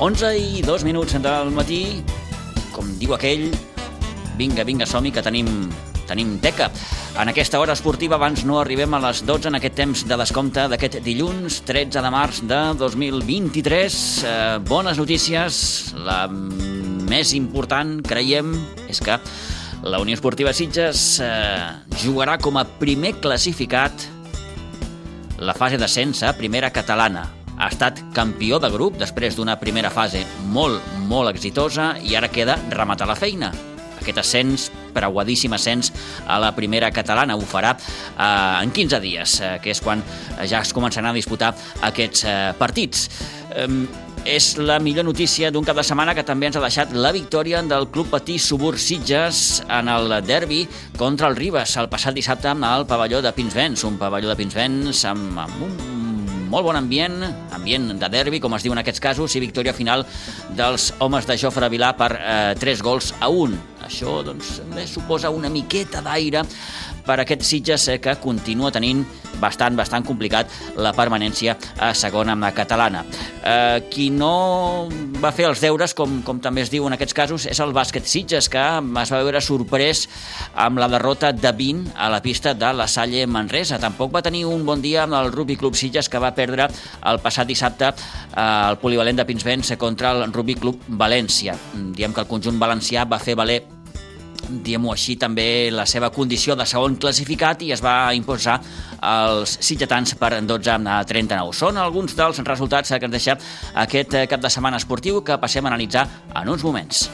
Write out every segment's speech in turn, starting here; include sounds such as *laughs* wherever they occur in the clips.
11 i 2 minuts del matí, com diu aquell, vinga, vinga, som que tenim, tenim teca. En aquesta hora esportiva abans no arribem a les 12 en aquest temps de descompte d'aquest dilluns 13 de març de 2023. Eh, bones notícies, la més important, creiem, és que la Unió Esportiva Sitges eh, jugarà com a primer classificat la fase d'ascens a primera catalana ha estat campió de grup després d'una primera fase molt, molt exitosa i ara queda rematar la feina. Aquest ascens, preuadíssim ascens a la primera catalana, ho farà eh, en 15 dies, eh, que és quan ja es començaran a disputar aquests eh, partits. Eh, és la millor notícia d'un cap de setmana que també ens ha deixat la victòria del Club Patí Subur Sitges en el derbi contra el Ribes el passat dissabte al pavelló de Pinsbens, un pavelló de Pinsbens amb, amb un molt bon ambient, ambient de derbi, com es diu en aquests casos, i victòria final dels homes de Jofre Vilà per eh, 3 gols a 1. Això doncs, suposa una miqueta d'aire per aquest Sitges que continua tenint bastant, bastant complicat la permanència a segona catalana. Eh, qui no va fer els deures, com, com també es diu en aquests casos, és el bàsquet Sitges, que es va veure sorprès amb la derrota de 20 a la pista de la Salle Manresa. Tampoc va tenir un bon dia amb el Rugby Club Sitges, que va perdre el passat dissabte eh, el polivalent de Pinsbens contra el Rugby Club València. Diem que el conjunt valencià va fer valer diem-ho així, també la seva condició de segon classificat i es va imposar els sitgetans per 12 a 39. Són alguns dels resultats que ens deixa aquest cap de setmana esportiu que passem a analitzar en uns moments.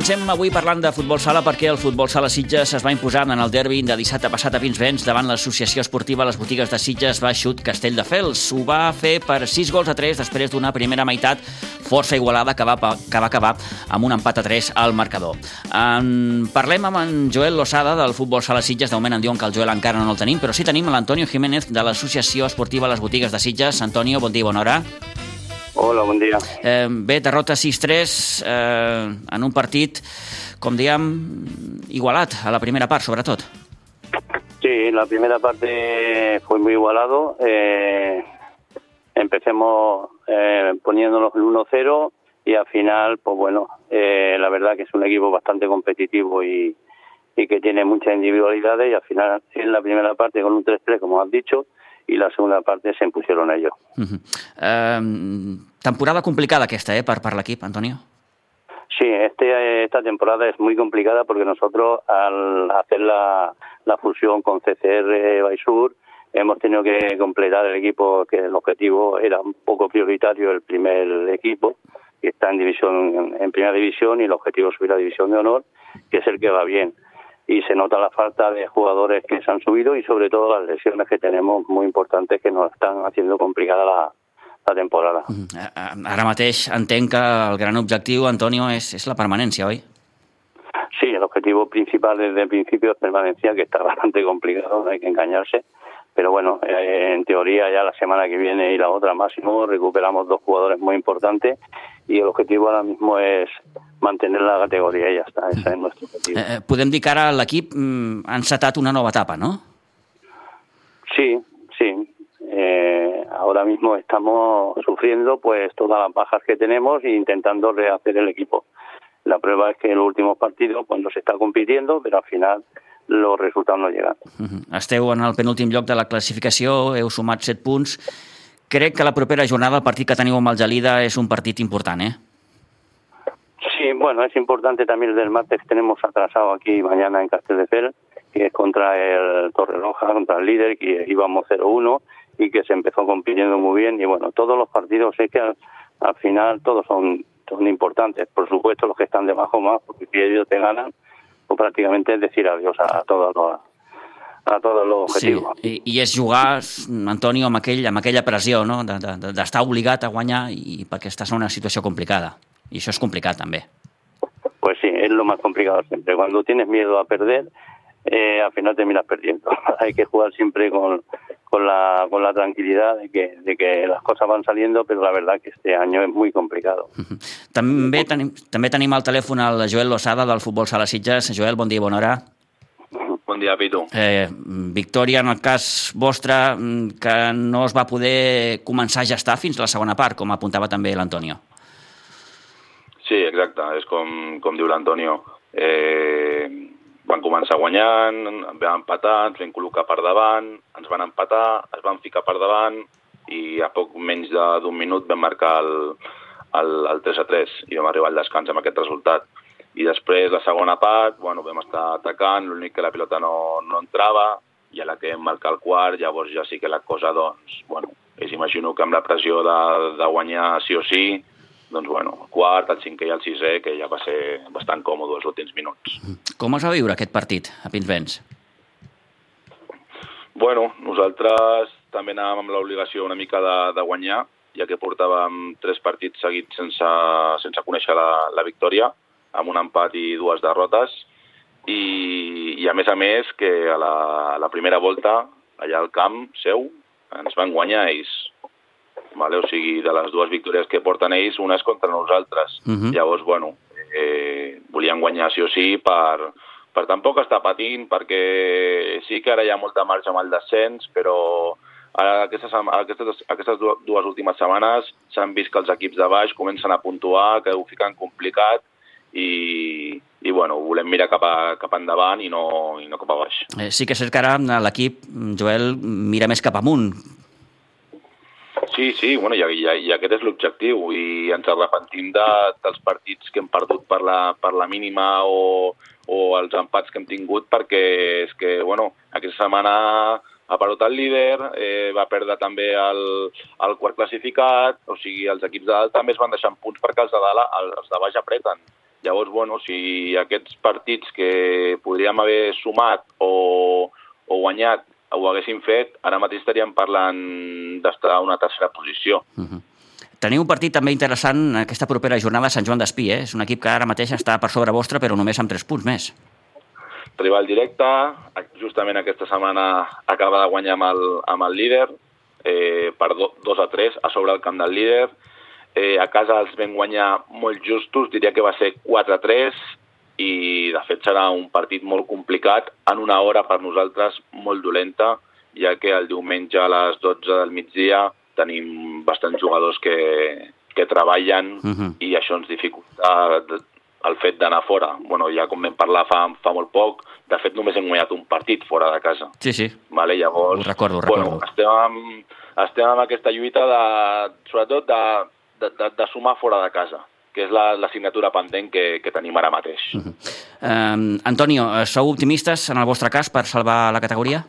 Comencem avui parlant de futbol sala perquè el futbol sala Sitges es va imposar en el derbi de dissabte passat a Pinsbens davant l'associació esportiva Les Botigues de Sitges Baixut Castelldefels. Ho va fer per 6 gols a 3 després d'una primera meitat força igualada que va, que va acabar amb un empat a 3 al marcador. En parlem amb en Joel Losada del futbol sala Sitges. De moment en diuen que el Joel encara no el tenim, però sí tenim l'Antonio Jiménez de l'associació esportiva Les Botigues de Sitges. Antonio, bon dia, bona hora. Hola, bon dia. Eh, bé, derrota 6-3 eh, en un partit, com dèiem, igualat a la primera part, sobretot. Sí, la primera parte fue muy igualado. Eh, empecemos eh, poniéndonos el 1-0 y al final, pues bueno, eh, la verdad que es un equipo bastante competitivo y, y que tiene muchas individualidades y al final en la primera parte con un 3-3, como has dicho, y la segunda parte se impusieron ellos. Uh -huh. eh, temporada complicada aquesta, eh, per, per l'equip, Antonio. Sí, este, esta temporada es muy complicada porque nosotros al hacer la, la fusión con CCR Baisur hemos tenido que completar el equipo que el objetivo era un poco prioritario el primer equipo que está en división en primera división y el objetivo es subir a división de honor que es el que va bien y se nota la falta de jugadores que se han subido y sobre todo las lesiones que tenemos muy importantes que nos están haciendo complicada la, la temporada. Ara mateix entenc que el gran objectiu, Antonio, és, és la permanència, oi? Sí, el objetivo principal desde el principio es permanencia, que está *laughs* bastante complicado, no hay que engañarse. Pero bueno, eh, en teoría ya la semana que viene y la otra máximo recuperamos dos jugadores muy importantes y el objetivo ahora mismo es mantener la categoría y ya está, ese es nuestro objetivo. Eh, podem dir que ara l'equip mm, ha encetat una nova etapa, no? Sí, sí. Eh, ahora mismo estamos sufriendo pues todas las bajas que tenemos e intentando rehacer el equipo. La prueba es que en los últimos partidos pues no se está compitiendo, pero al final los resultats no lleguen. Uh -huh. Esteu en el penúltim lloc de la classificació, heu sumat 7 punts. Crec que la propera jornada, el partit que teniu amb el Gelida, és un partit important, eh? Sí, bueno, es importante también el del martes tenemos atrasado aquí mañana en Castelldefels, que es contra el Torreroja, contra el líder, que íbamos 0-1 y que se empezó compitiendo muy bien. Y bueno, todos los partidos es que al, al final todos son, son importantes. Por supuesto, los que están debajo más, porque si ellos te ganan, o prácticamente es decir adiós a todos los a tots els objectius. Sí, i, i és jugar, Antonio, amb, aquell, amb aquella pressió, no?, d'estar de, de, obligat a guanyar i perquè estàs en una situació complicada. Y eso es complicado también. Pues sí, es lo más complicado siempre. Cuando tienes miedo a perder, eh, al final terminas perdiendo. *laughs* Hay que jugar siempre con, con, la, con la tranquilidad de que, de que las cosas van saliendo, pero la verdad que este año es muy complicado. També tenim, també tenim al telèfon el Joel Lozada del Futbol Sala Sitges. Joel, bon dia, bona hora. Bon dia, Pitu. Eh, victòria, en el cas vostre, mm, que no es va poder començar a gestar fins a la segona part, com apuntava també l'Antonio. Sí, exacte, és com, com diu l'Antonio. Eh, van començar guanyant, vam empatar, ens vam col·locar per davant, ens van empatar, es van ficar per davant i a poc menys d'un minut vam marcar el, el, el 3 a 3 i vam arribar al descans amb aquest resultat. I després, la segona part, bueno, vam estar atacant, l'únic que la pilota no, no entrava, i a la que vam marcar el quart, llavors ja sí que la cosa, doncs, bueno, és imagino que amb la pressió de, de guanyar sí o sí, doncs, bueno, el quart, el cinquè i el sisè, que ja va ser bastant còmode els últims minuts. Com es va viure aquest partit a Pinsbens? Bueno, nosaltres també anàvem amb l'obligació una mica de, de guanyar, ja que portàvem tres partits seguits sense, sense conèixer la, la victòria, amb un empat i dues derrotes, i, i a més a més que a la, a la primera volta, allà al camp seu, ens van guanyar ells. Vale? O sigui, de les dues victòries que porten ells, una és contra nosaltres. Uh -huh. Llavors, bueno, eh, volien guanyar sí o sí per, per tampoc estar patint, perquè sí que ara hi ha molta marge amb el descens, però ara aquestes, aquestes, aquestes dues últimes setmanes s'han vist que els equips de baix comencen a puntuar, que ho fiquen complicat, i, i bueno, volem mirar cap, a, cap endavant i no, i no cap a baix. Eh, sí que és cert que ara l'equip, Joel, mira més cap amunt. Sí, sí, bueno, i, i, i aquest és l'objectiu i ens arrepentim de, dels partits que hem perdut per la, per la mínima o, o els empats que hem tingut perquè és que, bueno, aquesta setmana ha perdut el líder, eh, va perdre també el, el quart classificat, o sigui, els equips de dalt també es van deixant punts perquè els de dalt, els de baix apreten. Llavors, bueno, si aquests partits que podríem haver sumat o, o guanyat ho haguéssim fet, ara mateix estaríem parlant d'estar a una tercera posició. Uh -huh. Teniu un partit també interessant aquesta propera jornada a Sant Joan d'Espí, eh? És un equip que ara mateix està per sobre vostre, però només amb tres punts més. Rival directe, justament aquesta setmana acaba de guanyar amb el, amb el líder, eh, per 2 a 3 a sobre el camp del líder, Eh, a casa els vam guanyar molt justos, diria que va ser 4-3 i de fet serà un partit molt complicat en una hora per nosaltres molt dolenta, ja que el diumenge a les 12 del migdia tenim bastants jugadors que, que treballen uh -huh. i això ens dificulta el fet d'anar fora. Bueno, ja com vam parlar fa, fa molt poc, de fet només hem guanyat un partit fora de casa. Sí, sí. Vale, llavors, ho recordo, ho recordo. Bueno, estem, amb, estem amb aquesta lluita de, sobretot de, de, de, de sumar fora de casa que és l'assignatura la, pendent que, que tenim ara mateix. Uh -huh. uh, Antonio, eh, sou optimistes en el vostre cas per salvar la categoria?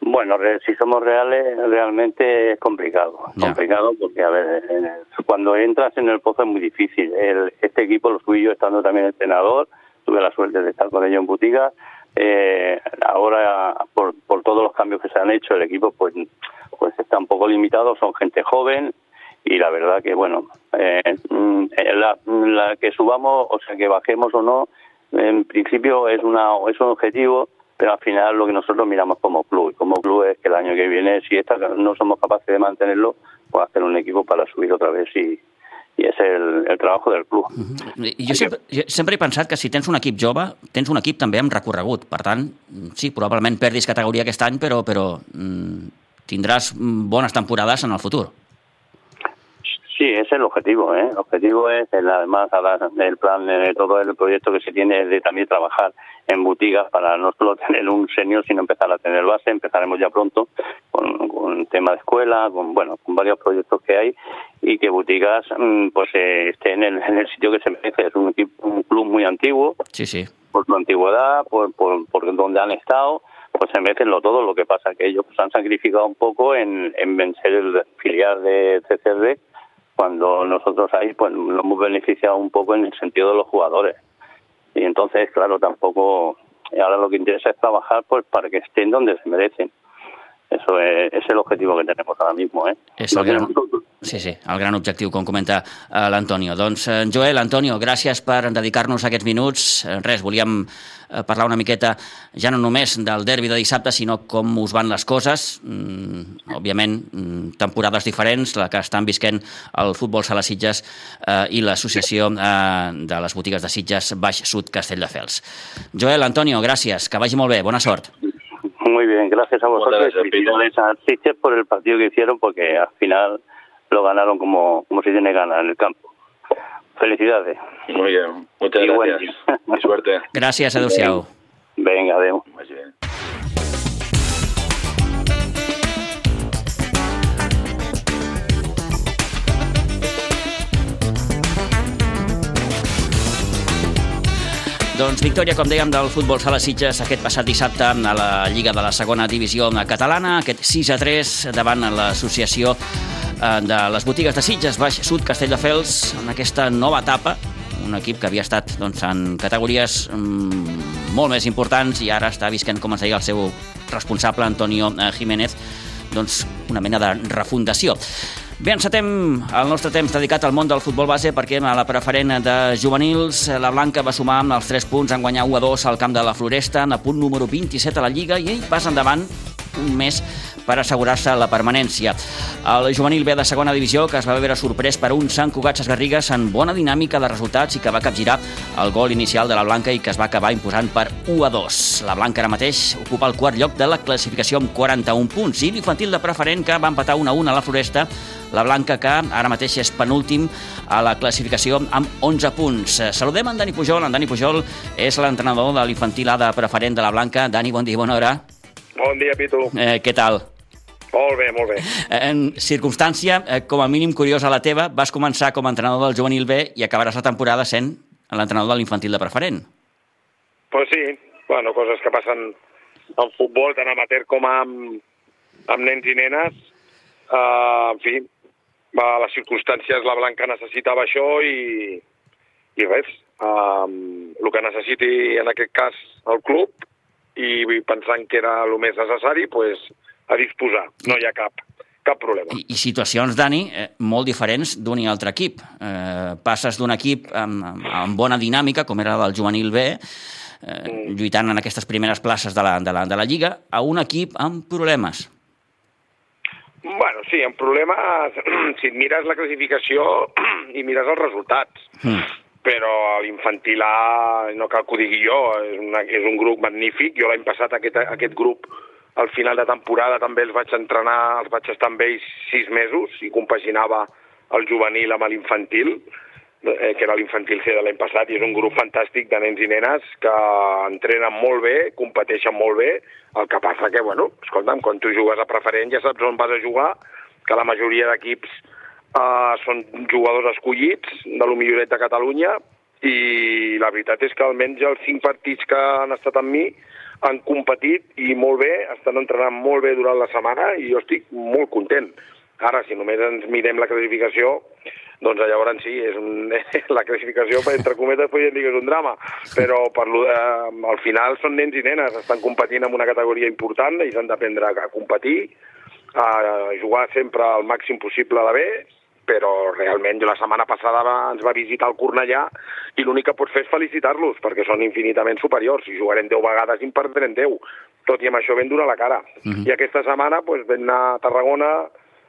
Bueno, si somos reales, realmente es complicado. Ya. Complicado porque, a ver, eh, cuando entras en el pozo es muy difícil. El, este equipo, lo suyo, estando también entrenador, tuve la suerte de estar con ellos en Butiga. Eh, ahora, por, por todos los cambios que se han hecho, el equipo pues, pues está un poco limitado. Son gente joven, y la verdad que bueno eh, mm, la, la, que subamos o sea que bajemos o no en principio es una es un objetivo pero al final lo que nosotros miramos como club y como club es que el año que viene si esta no somos capaces de mantenerlo pues hacer un equipo para subir otra vez y i és el, el treball del club. Uh -huh. Jo, sempre, jo sempre he pensat que si tens un equip jove, tens un equip també amb recorregut. Per tant, sí, probablement perdis categoria aquest any, però, però mm, tindràs bones temporades en el futur. Sí, ese es el objetivo. ¿eh? El objetivo es, el, además, el plan, de todo el proyecto que se tiene es de también trabajar en boutigas para no solo *laughs* tener un senior, sino empezar a tener base. Empezaremos ya pronto con, con tema de escuela, con bueno, con varios proyectos que hay y que boutigas mm, pues eh, esté en el, en el sitio que se merece. Es un, equipo, un club muy antiguo. Sí, sí. Por su antigüedad, por, por, por donde han estado pues se merecen lo todo. Lo que pasa que ellos pues, han sacrificado un poco en, en vencer el filial de CCR cuando nosotros ahí pues nos hemos beneficiado un poco en el sentido de los jugadores. Y entonces, claro, tampoco ahora lo que interesa es trabajar pues para que estén donde se merecen. Eso es, es el objetivo que tenemos ahora mismo. ¿eh? El, gran, Sí, sí, el gran objectiu, com comenta uh, l'Antonio. Doncs, uh, Joel, Antonio, gràcies per dedicar-nos aquests minuts. Uh, res, volíem parlar una miqueta ja no només del derbi de dissabte, sinó com us van les coses. Mm, òbviament, mm, temporades diferents, la que estan visquent el futbol Sala Sitges uh, i l'associació uh, de les botigues de Sitges Baix Sud Castelldefels. Joel, Antonio, gràcies, que vagi molt bé, bona sort. Muy bien, gracias a vosotros. Felicidades a Sitges por el partido que hicieron, porque al final lo ganaron como, como se tiene gana en el campo. Felicidades. Muy bien, muchas y gracias. Bueno. *laughs* Y suerte. Gràcies, adeu-siau. Venga, bé. Doncs victòria, com dèiem, del futbol sala Sitges aquest passat dissabte a la Lliga de la segona divisió catalana, aquest 6 a 3 davant l'associació de les botigues de Sitges, Baix Sud, Castelldefels, en aquesta nova etapa, un equip que havia estat doncs, en categories mm, molt més importants i ara està visquent, com ens deia el seu responsable, Antonio eh, Jiménez, doncs una mena de refundació. Bé, encetem el nostre temps dedicat al món del futbol base perquè a la preferent de juvenils la Blanca va sumar amb els 3 punts en guanyar 1 a 2 al camp de la Floresta en el punt número 27 a la Lliga i ell passa endavant un mes per assegurar-se la permanència. El juvenil B de segona divisió, que es va veure sorprès per un Sant Cugat Garrigues en bona dinàmica de resultats i que va capgirar el gol inicial de la Blanca i que es va acabar imposant per 1 a 2. La Blanca ara mateix ocupa el quart lloc de la classificació amb 41 punts i l'infantil de preferent que va empatar 1 a 1 a la Floresta la Blanca, que ara mateix és penúltim a la classificació amb 11 punts. Saludem en Dani Pujol. En Dani Pujol és l'entrenador de l'infantil A de preferent de la Blanca. Dani, bon dia, bona hora. Bon dia, Pitu. Eh, què tal? Molt bé, molt bé. En circumstància, eh, com a mínim curiosa la teva, vas començar com a entrenador del juvenil B i acabaràs la temporada sent l'entrenador de l'infantil de preferent. Pues sí, bueno, coses que passen en futbol, tant amateur com amb, amb nens i nenes. Uh, en fi, va, les circumstàncies, la Blanca necessitava això i, i res. Um, el que necessiti en aquest cas el club i pensant que era el més necessari, pues, a disposar. No hi ha cap, cap problema. I, I situacions, Dani, eh, molt diferents d'un i altre equip. Eh, passes d'un equip amb, amb, bona dinàmica, com era el juvenil B, eh, mm. lluitant en aquestes primeres places de la, de, la, de la Lliga, a un equip amb problemes. Bueno, sí, amb problemes... *clears throat* si et mires la classificació *clears throat* i mires els resultats. Mm. Però l'infantil A, no cal que ho digui jo, és, una, és un grup magnífic. Jo l'any passat aquest, aquest grup al final de temporada també els vaig entrenar, els vaig estar amb ells sis mesos i compaginava el juvenil amb l'infantil, eh, que era l'infantil C de l'any passat, i és un grup fantàstic de nens i nenes que entrenen molt bé, competeixen molt bé, el que passa que, bueno, escolta'm, quan tu jugues a preferent ja saps on vas a jugar, que la majoria d'equips eh, són jugadors escollits de lo milloret de Catalunya, i la veritat és que almenys els cinc partits que han estat amb mi han competit i molt bé, estan entrenant molt bé durant la setmana i jo estic molt content. Ara, si només ens mirem la classificació, doncs llavors sí, és un, *laughs* la classificació, entre cometes, podríem dir que és un drama, però per, eh, al final són nens i nenes, estan competint en una categoria important, ells han d'aprendre a competir, a jugar sempre al màxim possible de bé però realment la setmana passada va, ens va visitar el Cornellà i l'únic que pots fer és felicitar-los, perquè són infinitament superiors. Si jugarem 10 vegades i en perdrem 10. Tot i amb això ben donar la cara. Uh -huh. I aquesta setmana pues, vam anar a Tarragona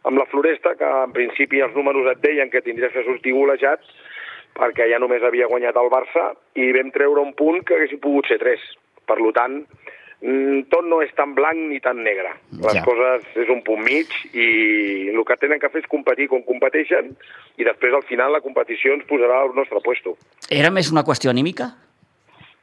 amb la Floresta, que en principi els números et deien que tindries que sortir golejats, perquè ja només havia guanyat el Barça, i vam treure un punt que haguessin pogut ser 3. Per tant, tot no és tan blanc ni tan negre. Les ja. coses és un punt mig i el que tenen que fer és competir com competeixen i després al final la competició ens posarà al nostre puesto. Era més una qüestió anímica?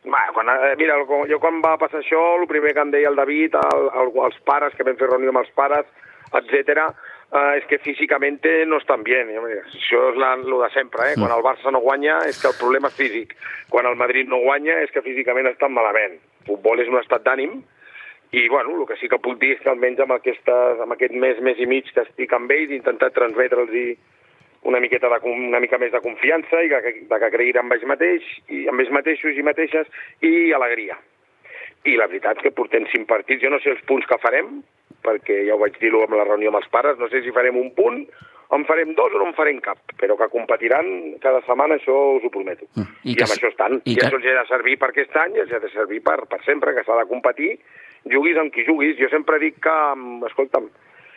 Va, quan, eh, mira, jo quan va passar això, el primer que em deia el David, el, el, els pares, que vam fer reunió amb els pares, etc, eh, és que físicament no estan bé. Això és la, lo de sempre, eh? Mm. Quan el Barça no guanya és que el problema és físic. Quan el Madrid no guanya és que físicament estan malament futbol és un estat d'ànim i bueno, el que sí que puc dir és que almenys amb, aquestes, amb aquest mes, mes i mig que estic amb ells he intentat transmetre'ls una miqueta de, una mica més de confiança i que, de que creguin en ells mateix, i amb ells mateixos i mateixes i alegria. I la veritat que portem cinc partits, jo no sé els punts que farem, perquè ja ho vaig dir-ho amb la reunió amb els pares, no sé si farem un punt en farem dos o no en farem cap, però que competiran cada setmana, això us ho prometo. Mm. I I, que amb això estan. i I, que- això els ha de servir per aquest any els ha de servir per, per sempre, que s'ha de competir, juguis amb qui juguis. Jo sempre dic que, mm, escolta'm,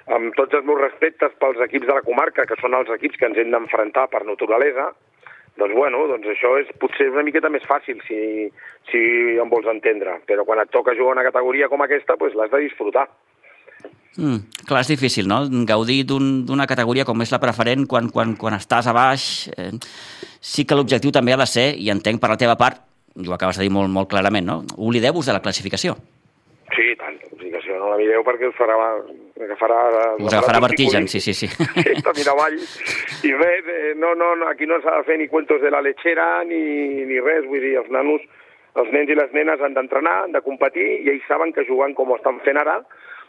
amb tots els meus respectes pels equips de la comarca, que són els equips que ens hem d'enfrontar per naturalesa, doncs bueno, doncs això és potser una miqueta més fàcil si, si em vols entendre, però quan et toca jugar una categoria com aquesta, doncs l'has de disfrutar. Mm, clar, és difícil, no? Gaudir d'un- d'una categoria com és la preferent quan, quan, quan estàs a baix. Eh, sí que l'objectiu també ha de ser, i entenc per la teva part, i ho acabes de dir molt, molt clarament, no? Oblideu-vos de la classificació. Sí, tant. O sigui això no la mireu perquè us farà... Agafarà, Us agafarà vertigen, sí, sí, sí. *laughs* De mirar avall. I res, eh, no, no, no, aquí no s'ha de fer ni cuentos de la lechera ni, ni res, vull dir, els nanos, els nens i les nenes han d'entrenar, han de competir, i ells saben que jugant com ho estan fent ara,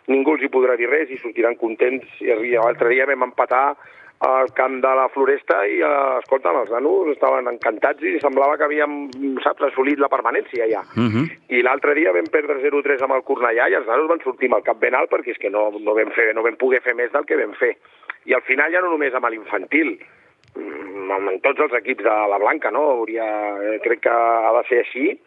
ningú els hi podrà dir res i sortiran contents. I l'altre dia vam empatar al camp de la Floresta i, eh, escolta, els nanos estaven encantats i semblava que havíem, saps, assolit la permanència ja. Uh -huh. I l'altre dia vam perdre 0-3 amb el Cornellà i els nanos van sortir amb el cap ben alt perquè és que no, no, vam fer, no vam poder fer més del que vam fer. I al final ja no només amb l'infantil, mm, amb, amb tots els equips de la Blanca, no? Hauria, eh, crec que ha de ser així,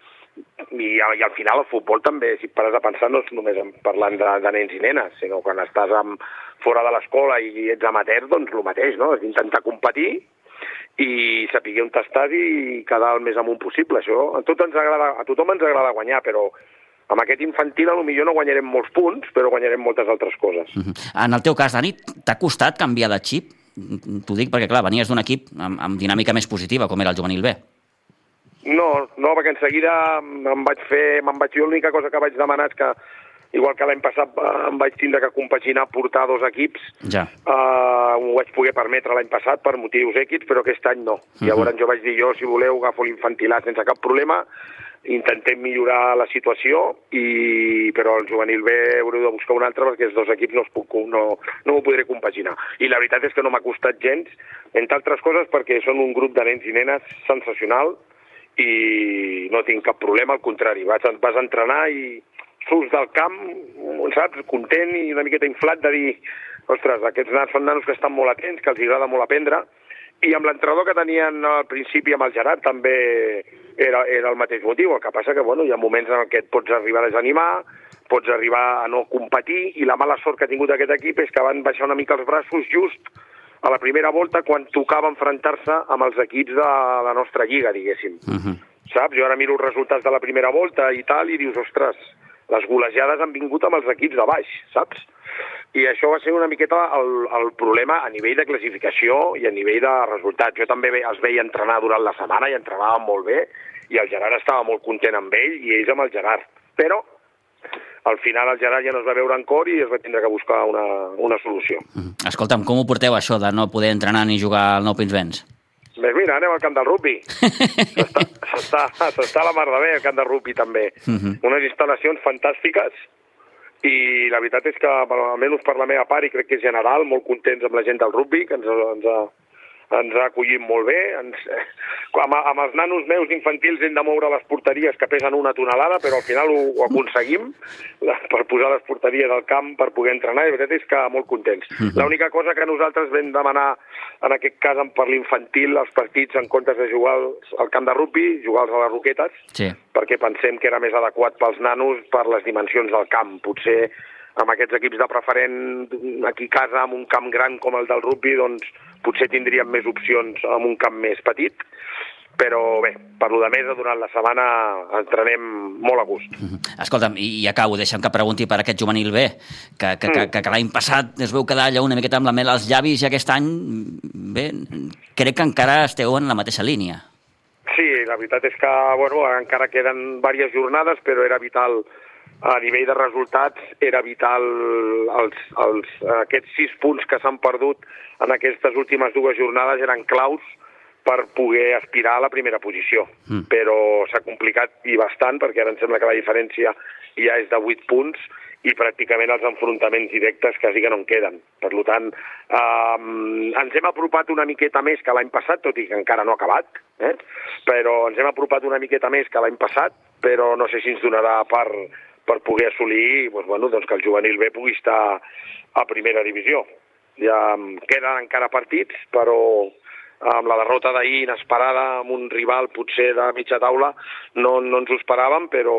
i, i al final el futbol també, si pares a pensar, no és només parlant de, de nens i nenes, sinó quan estàs amb, fora de l'escola i ets amateur, doncs el mateix, no? És intentar competir i saber on t'estàs i quedar el més amunt possible. Això a, tot ens agrada, a tothom ens agrada guanyar, però amb aquest infantil a lo millor no guanyarem molts punts, però guanyarem moltes altres coses. Uh -huh. En el teu cas, Dani, t'ha costat canviar de xip? T'ho dic perquè, clar, venies d'un equip amb, amb dinàmica més positiva, com era el juvenil B. No, no, perquè en seguida em vaig fer, me'n vaig, jo l'única cosa que vaig demanar és que, igual que l'any passat eh, em vaig tindre que compaginar portar dos equips, Ja. Uh, ho vaig poder permetre l'any passat per motius èquids, però aquest any no. Uh -huh. Llavors jo vaig dir jo, si voleu, agafo l'infantilat sense cap problema, intentem millorar la situació, i però el juvenil B haureu de buscar un altre perquè els dos equips no, es puc, no, no ho podré compaginar. I la veritat és que no m'ha costat gens, entre altres coses perquè són un grup de nens i nenes sensacional i no tinc cap problema, al contrari, vas, vas entrenar i surts del camp, saps, content i una miqueta inflat de dir ostres, aquests nanos són nanos que estan molt atents, que els agrada molt aprendre, i amb l'entrenador que tenien al principi amb el Gerard també era, era el mateix motiu, el que passa que bueno, hi ha moments en què et pots arribar a desanimar, pots arribar a no competir, i la mala sort que ha tingut aquest equip és que van baixar una mica els braços just a la primera volta quan tocava enfrontar-se amb els equips de la nostra lliga, diguéssim. Uh -huh. Saps? Jo ara miro els resultats de la primera volta i tal, i dius, ostres, les golejades han vingut amb els equips de baix, saps? I això va ser una miqueta el, el problema a nivell de classificació i a nivell de resultats. Jo també els veia entrenar durant la setmana i entrenaven molt bé, i el Gerard estava molt content amb ell i ells amb el Gerard. Però al final el Gerard ja no es va veure en cor i es va tindre que buscar una, una solució. -huh. Escolta'm, com ho porteu, això de no poder entrenar ni jugar al Nou Pinsbens? Doncs mira, anem al camp del rugby. *laughs* S'està a la mar de bé, el camp del rugby també. Uh -huh. Unes instal·lacions fantàstiques i la veritat és que, bueno, almenys per la meva part, i crec que és general, molt contents amb la gent del rugby, que ens, ens, ha, ens ha acollit molt bé. Ens, *laughs* amb, amb els nanos meus infantils hem de moure les porteries que pesen una tonelada, però al final ho, ho aconseguim *laughs* la, per posar les porteries al camp per poder entrenar, i la veritat és que molt contents. Mhm. L'única cosa que nosaltres vam demanar, en aquest cas per l'infantil, els partits en comptes de jugar al, al camp de rugby, jugar-los a les roquetes, Sí. perquè pensem que era més adequat pels nanos per les dimensions del camp. Potser amb aquests equips de preferent aquí casa, amb un camp gran com el del rugby, doncs potser tindríem més opcions amb un camp més petit, però bé, per lo de més, durant la setmana entrenem molt a gust. Uh -huh. Escolta'm, i, i acabo, deixa'm que pregunti per aquest juvenil B, que, que, que, que, que l'any passat es veu quedar allà una miqueta amb la mel als llavis i aquest any, bé, crec que encara esteu en la mateixa línia. Sí, la veritat és que bueno, encara queden diverses jornades, però era vital a nivell de resultats, era vital els, els, aquests sis punts que s'han perdut en aquestes últimes dues jornades eren claus per poder aspirar a la primera posició. Mm. Però s'ha complicat i bastant, perquè ara em sembla que la diferència ja és de 8 punts i pràcticament els enfrontaments directes quasi que no en queden. Per tant, eh, ens hem apropat una miqueta més que l'any passat, tot i que encara no ha acabat, eh? però ens hem apropat una miqueta més que l'any passat, però no sé si ens donarà per, per poder assolir doncs, bueno, doncs que el juvenil B pugui estar a primera divisió. ja queden encara partits, però amb la derrota d'ahir inesperada amb un rival potser de mitja taula no, no ens ho esperàvem, però,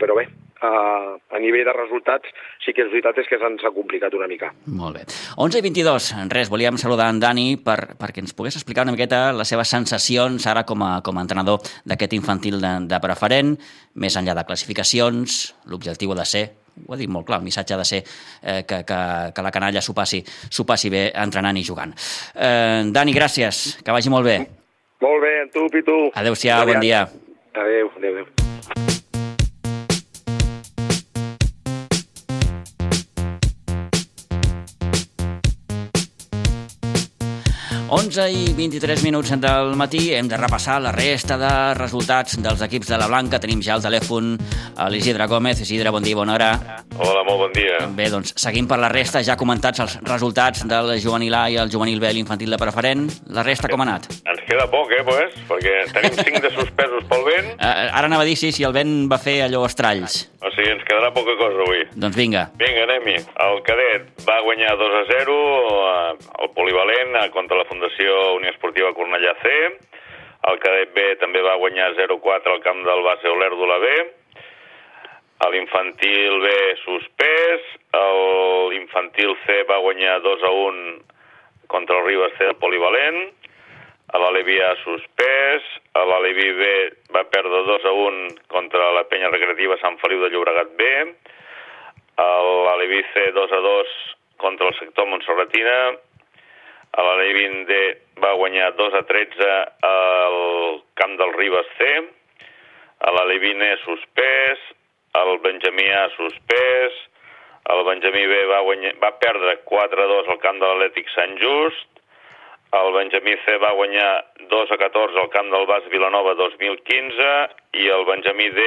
però bé, a, a nivell de resultats sí que és veritat és que se'ns ha complicat una mica. Molt bé. 11 i 22, res, volíem saludar en Dani per, perquè ens pogués explicar una miqueta les seves sensacions ara com a, com a entrenador d'aquest infantil de, de preferent, més enllà de classificacions, l'objectiu ha de ser ho ha dit molt clar, el missatge ha de ser eh, que, que, que la canalla s'ho passi, passi bé entrenant i jugant. Eh, Dani, gràcies, que vagi molt bé. Molt bé, tu, Pitu. Adéu-siau, bon dia. Adéu, adéu, adéu. 11 i 23 minuts del matí hem de repassar la resta de resultats dels equips de la Blanca. Tenim ja el telèfon a l'Isidre Gómez. Isidre, bon dia, bona hora. Hola, molt bon dia. Bé, doncs seguim per la resta, ja comentats els resultats del juvenil A i el juvenil B, l'infantil de preferent. La resta com ha anat? Ens queda poc, eh, pues? perquè tenim 5 de suspesos pel vent. Uh, ara anava a dir sí, si el vent va fer allò estralls. O sigui, ens quedarà poca cosa avui. Doncs vinga. Vinga, anem-hi. El cadet va guanyar 2 a 0 al polivalent contra la Fundació Fundació Unió Esportiva Cornellà C. El cadet B també va guanyar 0-4 al camp del base Olèrdula B. L'infantil B suspès. L'infantil C va guanyar 2-1 contra el Ribas C de Polivalent. L'Alevi A suspès. L'Alevi B va perdre 2-1 contra la penya recreativa Sant Feliu de Llobregat B. L'Alevi C 2-2 contra el sector Montserratina a la D20D va guanyar 2 a 13 al camp del Ribes C, a la Levine suspès, el Benjamí A suspès, el Benjamí B va, guanyar, va perdre 4 a 2 al camp de l'Atlètic Sant Just, el Benjamí C va guanyar 2 a 14 al camp del Bas Vilanova 2015 i el Benjamí D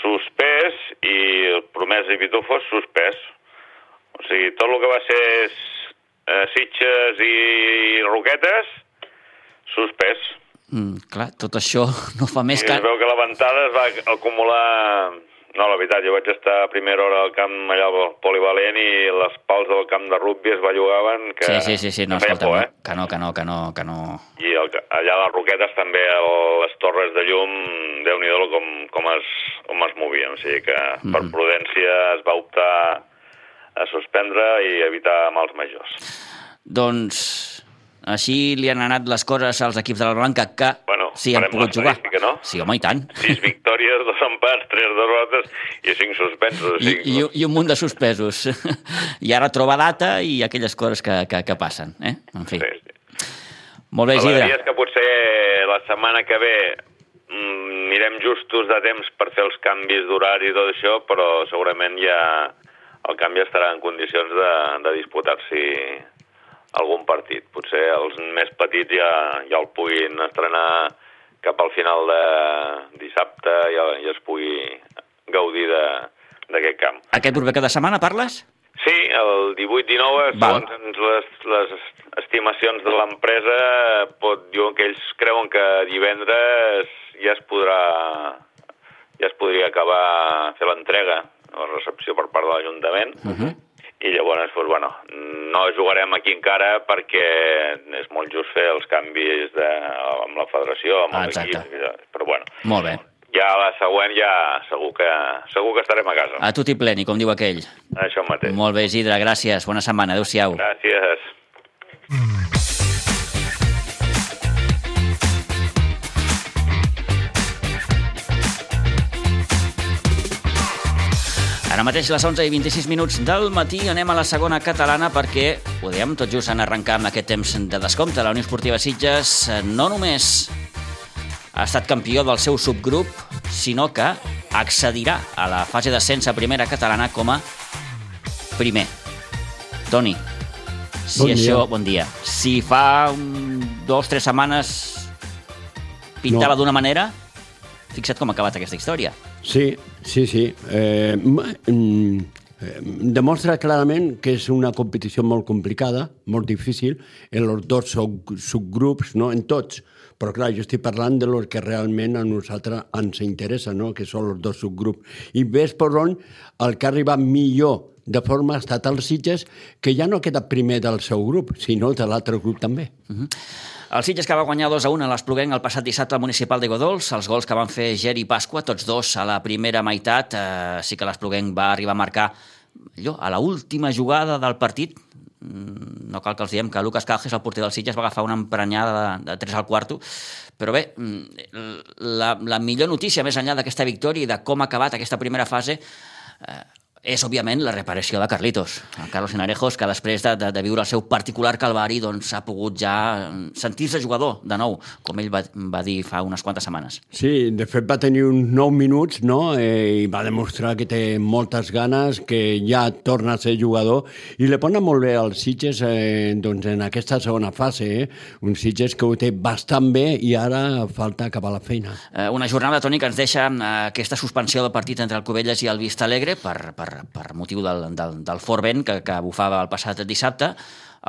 suspès i el Promesa i Pitufos suspès. O sigui, tot el que va ser eh, Sitges i Roquetes, suspès. Mm, clar, tot això *laughs* no fa més I que... es veu que la ventada es va acumular... No, la veritat, jo vaig estar a primera hora al camp allà al polivalent i les pals del camp de rugby es bellugaven que... Sí, sí, sí, sí. no, escolta, por, eh? que no, que no, que no, que no... I el, allà a les Roquetes també les torres de llum, déu nhi com, com, es, com es movien, o sigui que mm -hmm. per prudència es va optar a suspendre i evitar mals majors. Doncs així li han anat les coses als equips de la Blanca que bueno, sí han pogut jugar. No? Sí, home, i tant. Sis victòries, dos empats, tres derrotes i cinc suspensos. I, cinc, i, I un munt de suspesos. *laughs* I ara troba data i aquelles coses que, que, que passen. Eh? En fi. Sí, sí. Molt bé, Isidre. és que potser la setmana que ve mm, mirem justos de temps per fer els canvis d'horari i tot això, però segurament ja el canvi estarà en condicions de, de disputar-s'hi algun partit. Potser els més petits ja, ja el puguin estrenar cap al final de dissabte i, i es pugui gaudir d'aquest camp. Aquest proper cada setmana parles? Sí, el 18-19, segons les, les estimacions de l'empresa, pot diuen que ells creuen que divendres ja es podrà ja es podria acabar fer l'entrega la recepció per part de l'Ajuntament, uh -huh. i llavors, doncs, bueno, no jugarem aquí encara perquè és molt just fer els canvis de, amb la federació, amb ah, l'equip, però bueno. Molt bé. Ja la següent ja segur que, segur que estarem a casa. A i pleni, com diu aquell. Això mateix. Molt bé, Isidre, gràcies. Bona setmana. Adéu-siau. Gràcies. Ara mateix les 11 i 26 minuts del matí anem a la segona catalana perquè, ho dèiem, tot just en arrencar amb aquest temps de descompte. La Unió Esportiva Sitges eh, no només ha estat campió del seu subgrup, sinó que accedirà a la fase d'ascens a primera catalana com a primer. Toni, si bon això... Dia. Bon dia. Si fa un, dos, tres setmanes pintava no. d'una manera, fixa't com ha acabat aquesta història. Sí, sí, sí. Eh, mm, eh, demostra clarament que és una competició molt complicada, molt difícil, en els dos subgrups, no en tots, Però clar, jo estic parlant de lo que realment a nosaltres ens interessa, no? que són els dos subgrups. I ves per on el que ha arribat millor de forma ha estat els Sitges, que ja no ha quedat primer del seu grup, sinó de l'altre grup també. Uh -huh. El Sitges que va guanyar 2 a 1 a l'Espluguenc el passat dissabte al municipal de Godols, els gols que van fer Ger i Pasqua, tots dos a la primera meitat, eh, sí que l'Espluguenc va arribar a marcar allò, a l'última jugada del partit, mm, no cal que els diem que Lucas Calges, el porter del Sitges, va agafar una emprenyada de, de 3 al quarto, però bé, mm, la, la millor notícia, més enllà d'aquesta victòria i de com ha acabat aquesta primera fase, eh, és, òbviament, la reparació de Carlitos. El Carlos Sinarejos, que després de, de, de viure el seu particular calvari doncs, ha pogut ja sentir-se jugador de nou, com ell va, va dir fa unes quantes setmanes. Sí, de fet va tenir uns 9 minuts no? eh, i va demostrar que té moltes ganes, que ja torna a ser jugador i le pone molt bé als Sitges eh, doncs, en aquesta segona fase. Eh? Un Sitges que ho té bastant bé i ara falta acabar la feina. Eh, una jornada, Toni, que ens deixa eh, aquesta suspensió del partit entre el Covelles i el Vista Alegre per, per per motiu del, del, del fort vent que, que bufava el passat dissabte,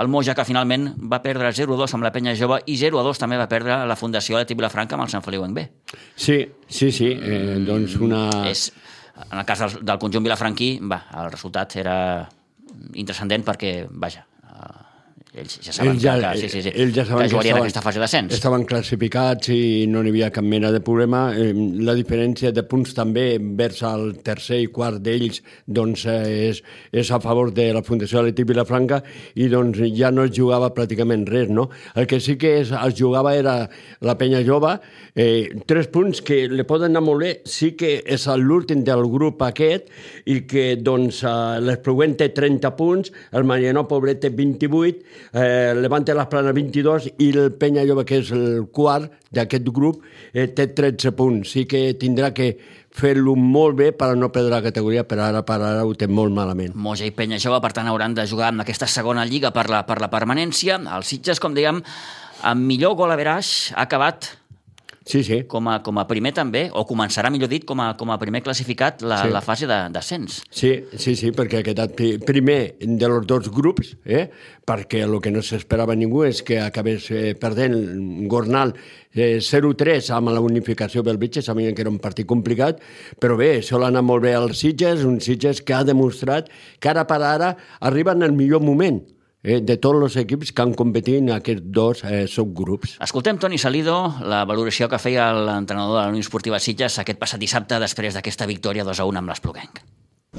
el Moja, que finalment va perdre 0-2 amb la penya jove i 0-2 també va perdre la Fundació Leti Vilafranca amb el Sant Feliu en B. Sí, sí, sí. Eh, doncs una... És, en el cas del, del conjunt vilafranquí, va, el resultat era intrascendent perquè, vaja, ells ja saben ells ja, que, sí, sí, sí, ells ja saben que jugarien que estaven, aquesta fase d'ascens. Estaven classificats i no n'hi havia cap mena de problema. La diferència de punts també vers el tercer i quart d'ells doncs, és, és a favor de la Fundació de l'Etip Vilafranca i doncs, ja no es jugava pràcticament res. No? El que sí que es, es jugava era la penya jove, eh, tres punts que li poden anar molt bé, sí que és l'últim del grup aquest i que doncs, l'Esproguent té 30 punts, el Mariano Pobret té 28, eh, Levante les Planes 22 i el Penya Jove, que és el quart d'aquest grup, eh, té 13 punts. Sí que tindrà que fer-lo molt bé per no perdre la categoria, però ara per ara ho té molt malament. Moja i Penya Jove, per tant, hauran de jugar en aquesta segona lliga per la, per la permanència. El Sitges, com dèiem, amb millor gol a veraix, ha acabat Sí, sí. Com a, com a primer també, o començarà, millor dit, com a, com a primer classificat la, sí. la fase d'ascens. Sí, sí, sí, perquè ha quedat primer dels dos grups, eh? perquè el que no s'esperava ningú és que acabés eh, perdent Gornal eh, 0-3 amb la unificació Belvitge, sabien que era un partit complicat, però bé, sol anar molt bé als Sitges, un Sitges que ha demostrat que ara per ara arriba en el millor moment, eh, de tots els equips que han competit en aquests dos eh, subgrups. Escoltem Toni Salido, la valoració que feia l'entrenador de la Unió Esportiva Sitges aquest passat dissabte després d'aquesta victòria 2 a 1 amb l'Espluguenc.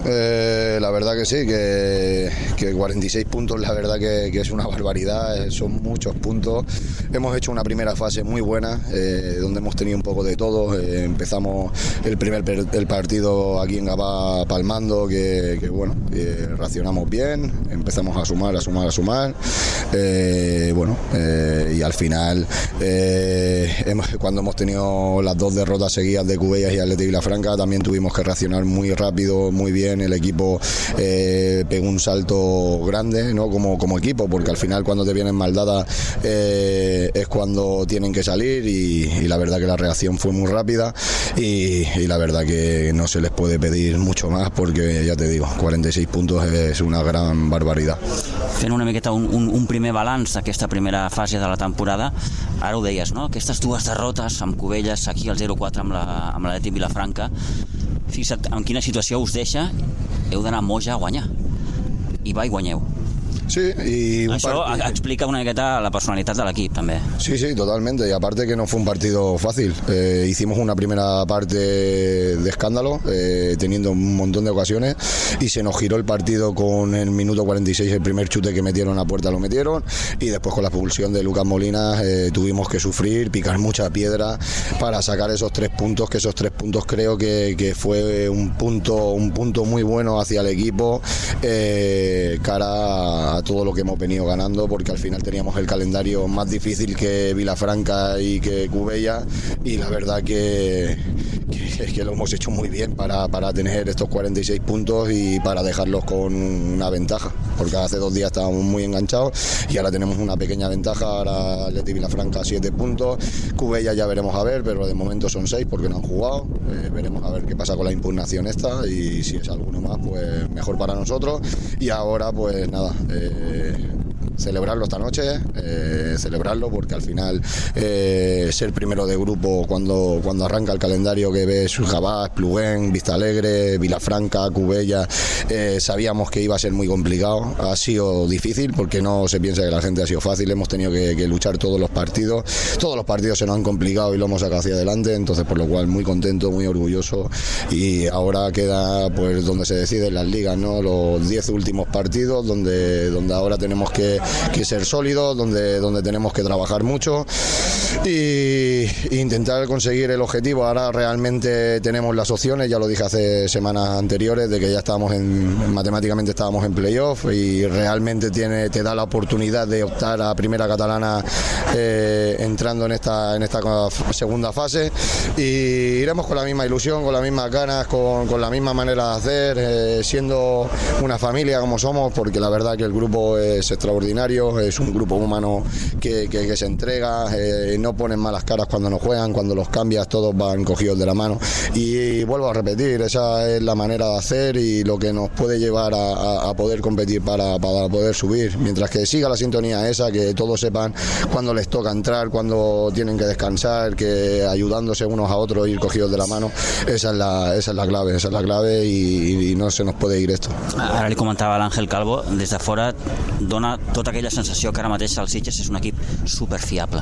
Eh, la verdad que sí, que, que 46 puntos la verdad que, que, es una barbaridad, eh, son muchos puntos. Hemos hecho una primera fase muy buena, eh, donde hemos tenido un poco de todo. Eh, empezamos el primer el partido aquí en Gabá palmando, que, bueno, racionamos bien, empezamos a sumar, a sumar, a sumar. Bueno, y al final, hemos, cuando hemos tenido las dos derrotas seguidas de Cubellas y Atleti Franca, también tuvimos que racionar muy rápido, muy bien el equipo eh, pegó un salto grande ¿no? como, como equipo, porque al final cuando te vienen mal dadas eh, es cuando tienen que salir y, la verdad que la reacción fue muy rápida y, la verdad que no se les puede pedir mucho más porque ya te digo, 46 puntos es una gran barbaridad. Fent una miqueta un, un, un primer balanç d'aquesta primera fase de la temporada, ara ho deies, no? aquestes dues derrotes amb Cubelles, aquí al 0-4 amb la, amb la Vilafranca, fixa't en quina situació us deixa, heu d'anar Moja a guanyar. I va i guanyeu. Sí, y Eso explica una miqueta la personalidad del equipo también. Sí, sí, totalmente. Y aparte que no fue un partido fácil. Eh, hicimos una primera parte de escándalo, eh, teniendo un montón de ocasiones, y se nos giró el partido con el minuto 46, el primer chute que metieron a puerta lo metieron, y después con la expulsión de Lucas Molina eh, tuvimos que sufrir, picar mucha piedra para sacar esos tres puntos, que esos tres puntos creo que, que fue un punto, un punto muy bueno hacia el equipo cara a todo lo que hemos venido ganando, porque al final teníamos el calendario más difícil que Vilafranca y que Cubella, y la verdad que, que, que lo hemos hecho muy bien para, para, tener estos 46 puntos y para dejarlos con una ventaja, porque hace dos días estábamos muy enganchados y ahora tenemos una pequeña ventaja, ahora Leti Vilafranca 7 puntos, Cubella ya veremos a ver, pero de momento son 6 porque no han jugado, eh, veremos a ver qué pasa con la impugnación esta y si es alguno más, pues mejor para nosotros. Y ahora pues nada. Eh, 诶。Celebrarlo esta noche, eh, celebrarlo porque al final eh, ser primero de grupo cuando, cuando arranca el calendario que ves Jabás, Pluguén, Vista Alegre, Vilafranca, Cubella, eh, sabíamos que iba a ser muy complicado. Ha sido difícil porque no se piensa que la gente ha sido fácil, hemos tenido que, que luchar todos los partidos, todos los partidos se nos han complicado y lo hemos sacado hacia adelante, entonces por lo cual muy contento, muy orgulloso y ahora queda pues donde se deciden las ligas, ¿no? Los 10 últimos partidos donde, donde ahora tenemos que, que ser sólidos, donde, donde tenemos que trabajar mucho y, intentar conseguir el objetivo. Ahora realmente tenemos las opciones, ya lo dije hace semanas anteriores, de que ya estábamos en, matemáticamente estábamos en playoff y realmente tiene, te da la oportunidad de optar a primera catalana eh, entrando en esta, en esta segunda fase y iremos con la misma ilusión, con las mismas ganas, con, con la misma manera de hacer, eh, siendo una familia como somos, porque la verdad que el grupo es extraordinario, es un grupo humano que, que, se entrega, eh, no ponen malas caras cuando nos juegan, cuando los cambias todos van cogidos de la mano y, vuelvo a repetir, esa es la manera de hacer y lo que nos puede llevar a, a, poder competir para, para poder subir, mientras que siga la sintonía esa, que todos sepan cuando les toca entrar, cuando tienen que descansar, que ayudándose unos a otros ir cogidos de la mano, esa es la, esa es la clave, esa es la clave y, no se nos puede ir esto. Ara li comentava l'Àngel Calvo, des de fora dona tota aquella sensació que ara mateix el Sitges és un equip superfiable.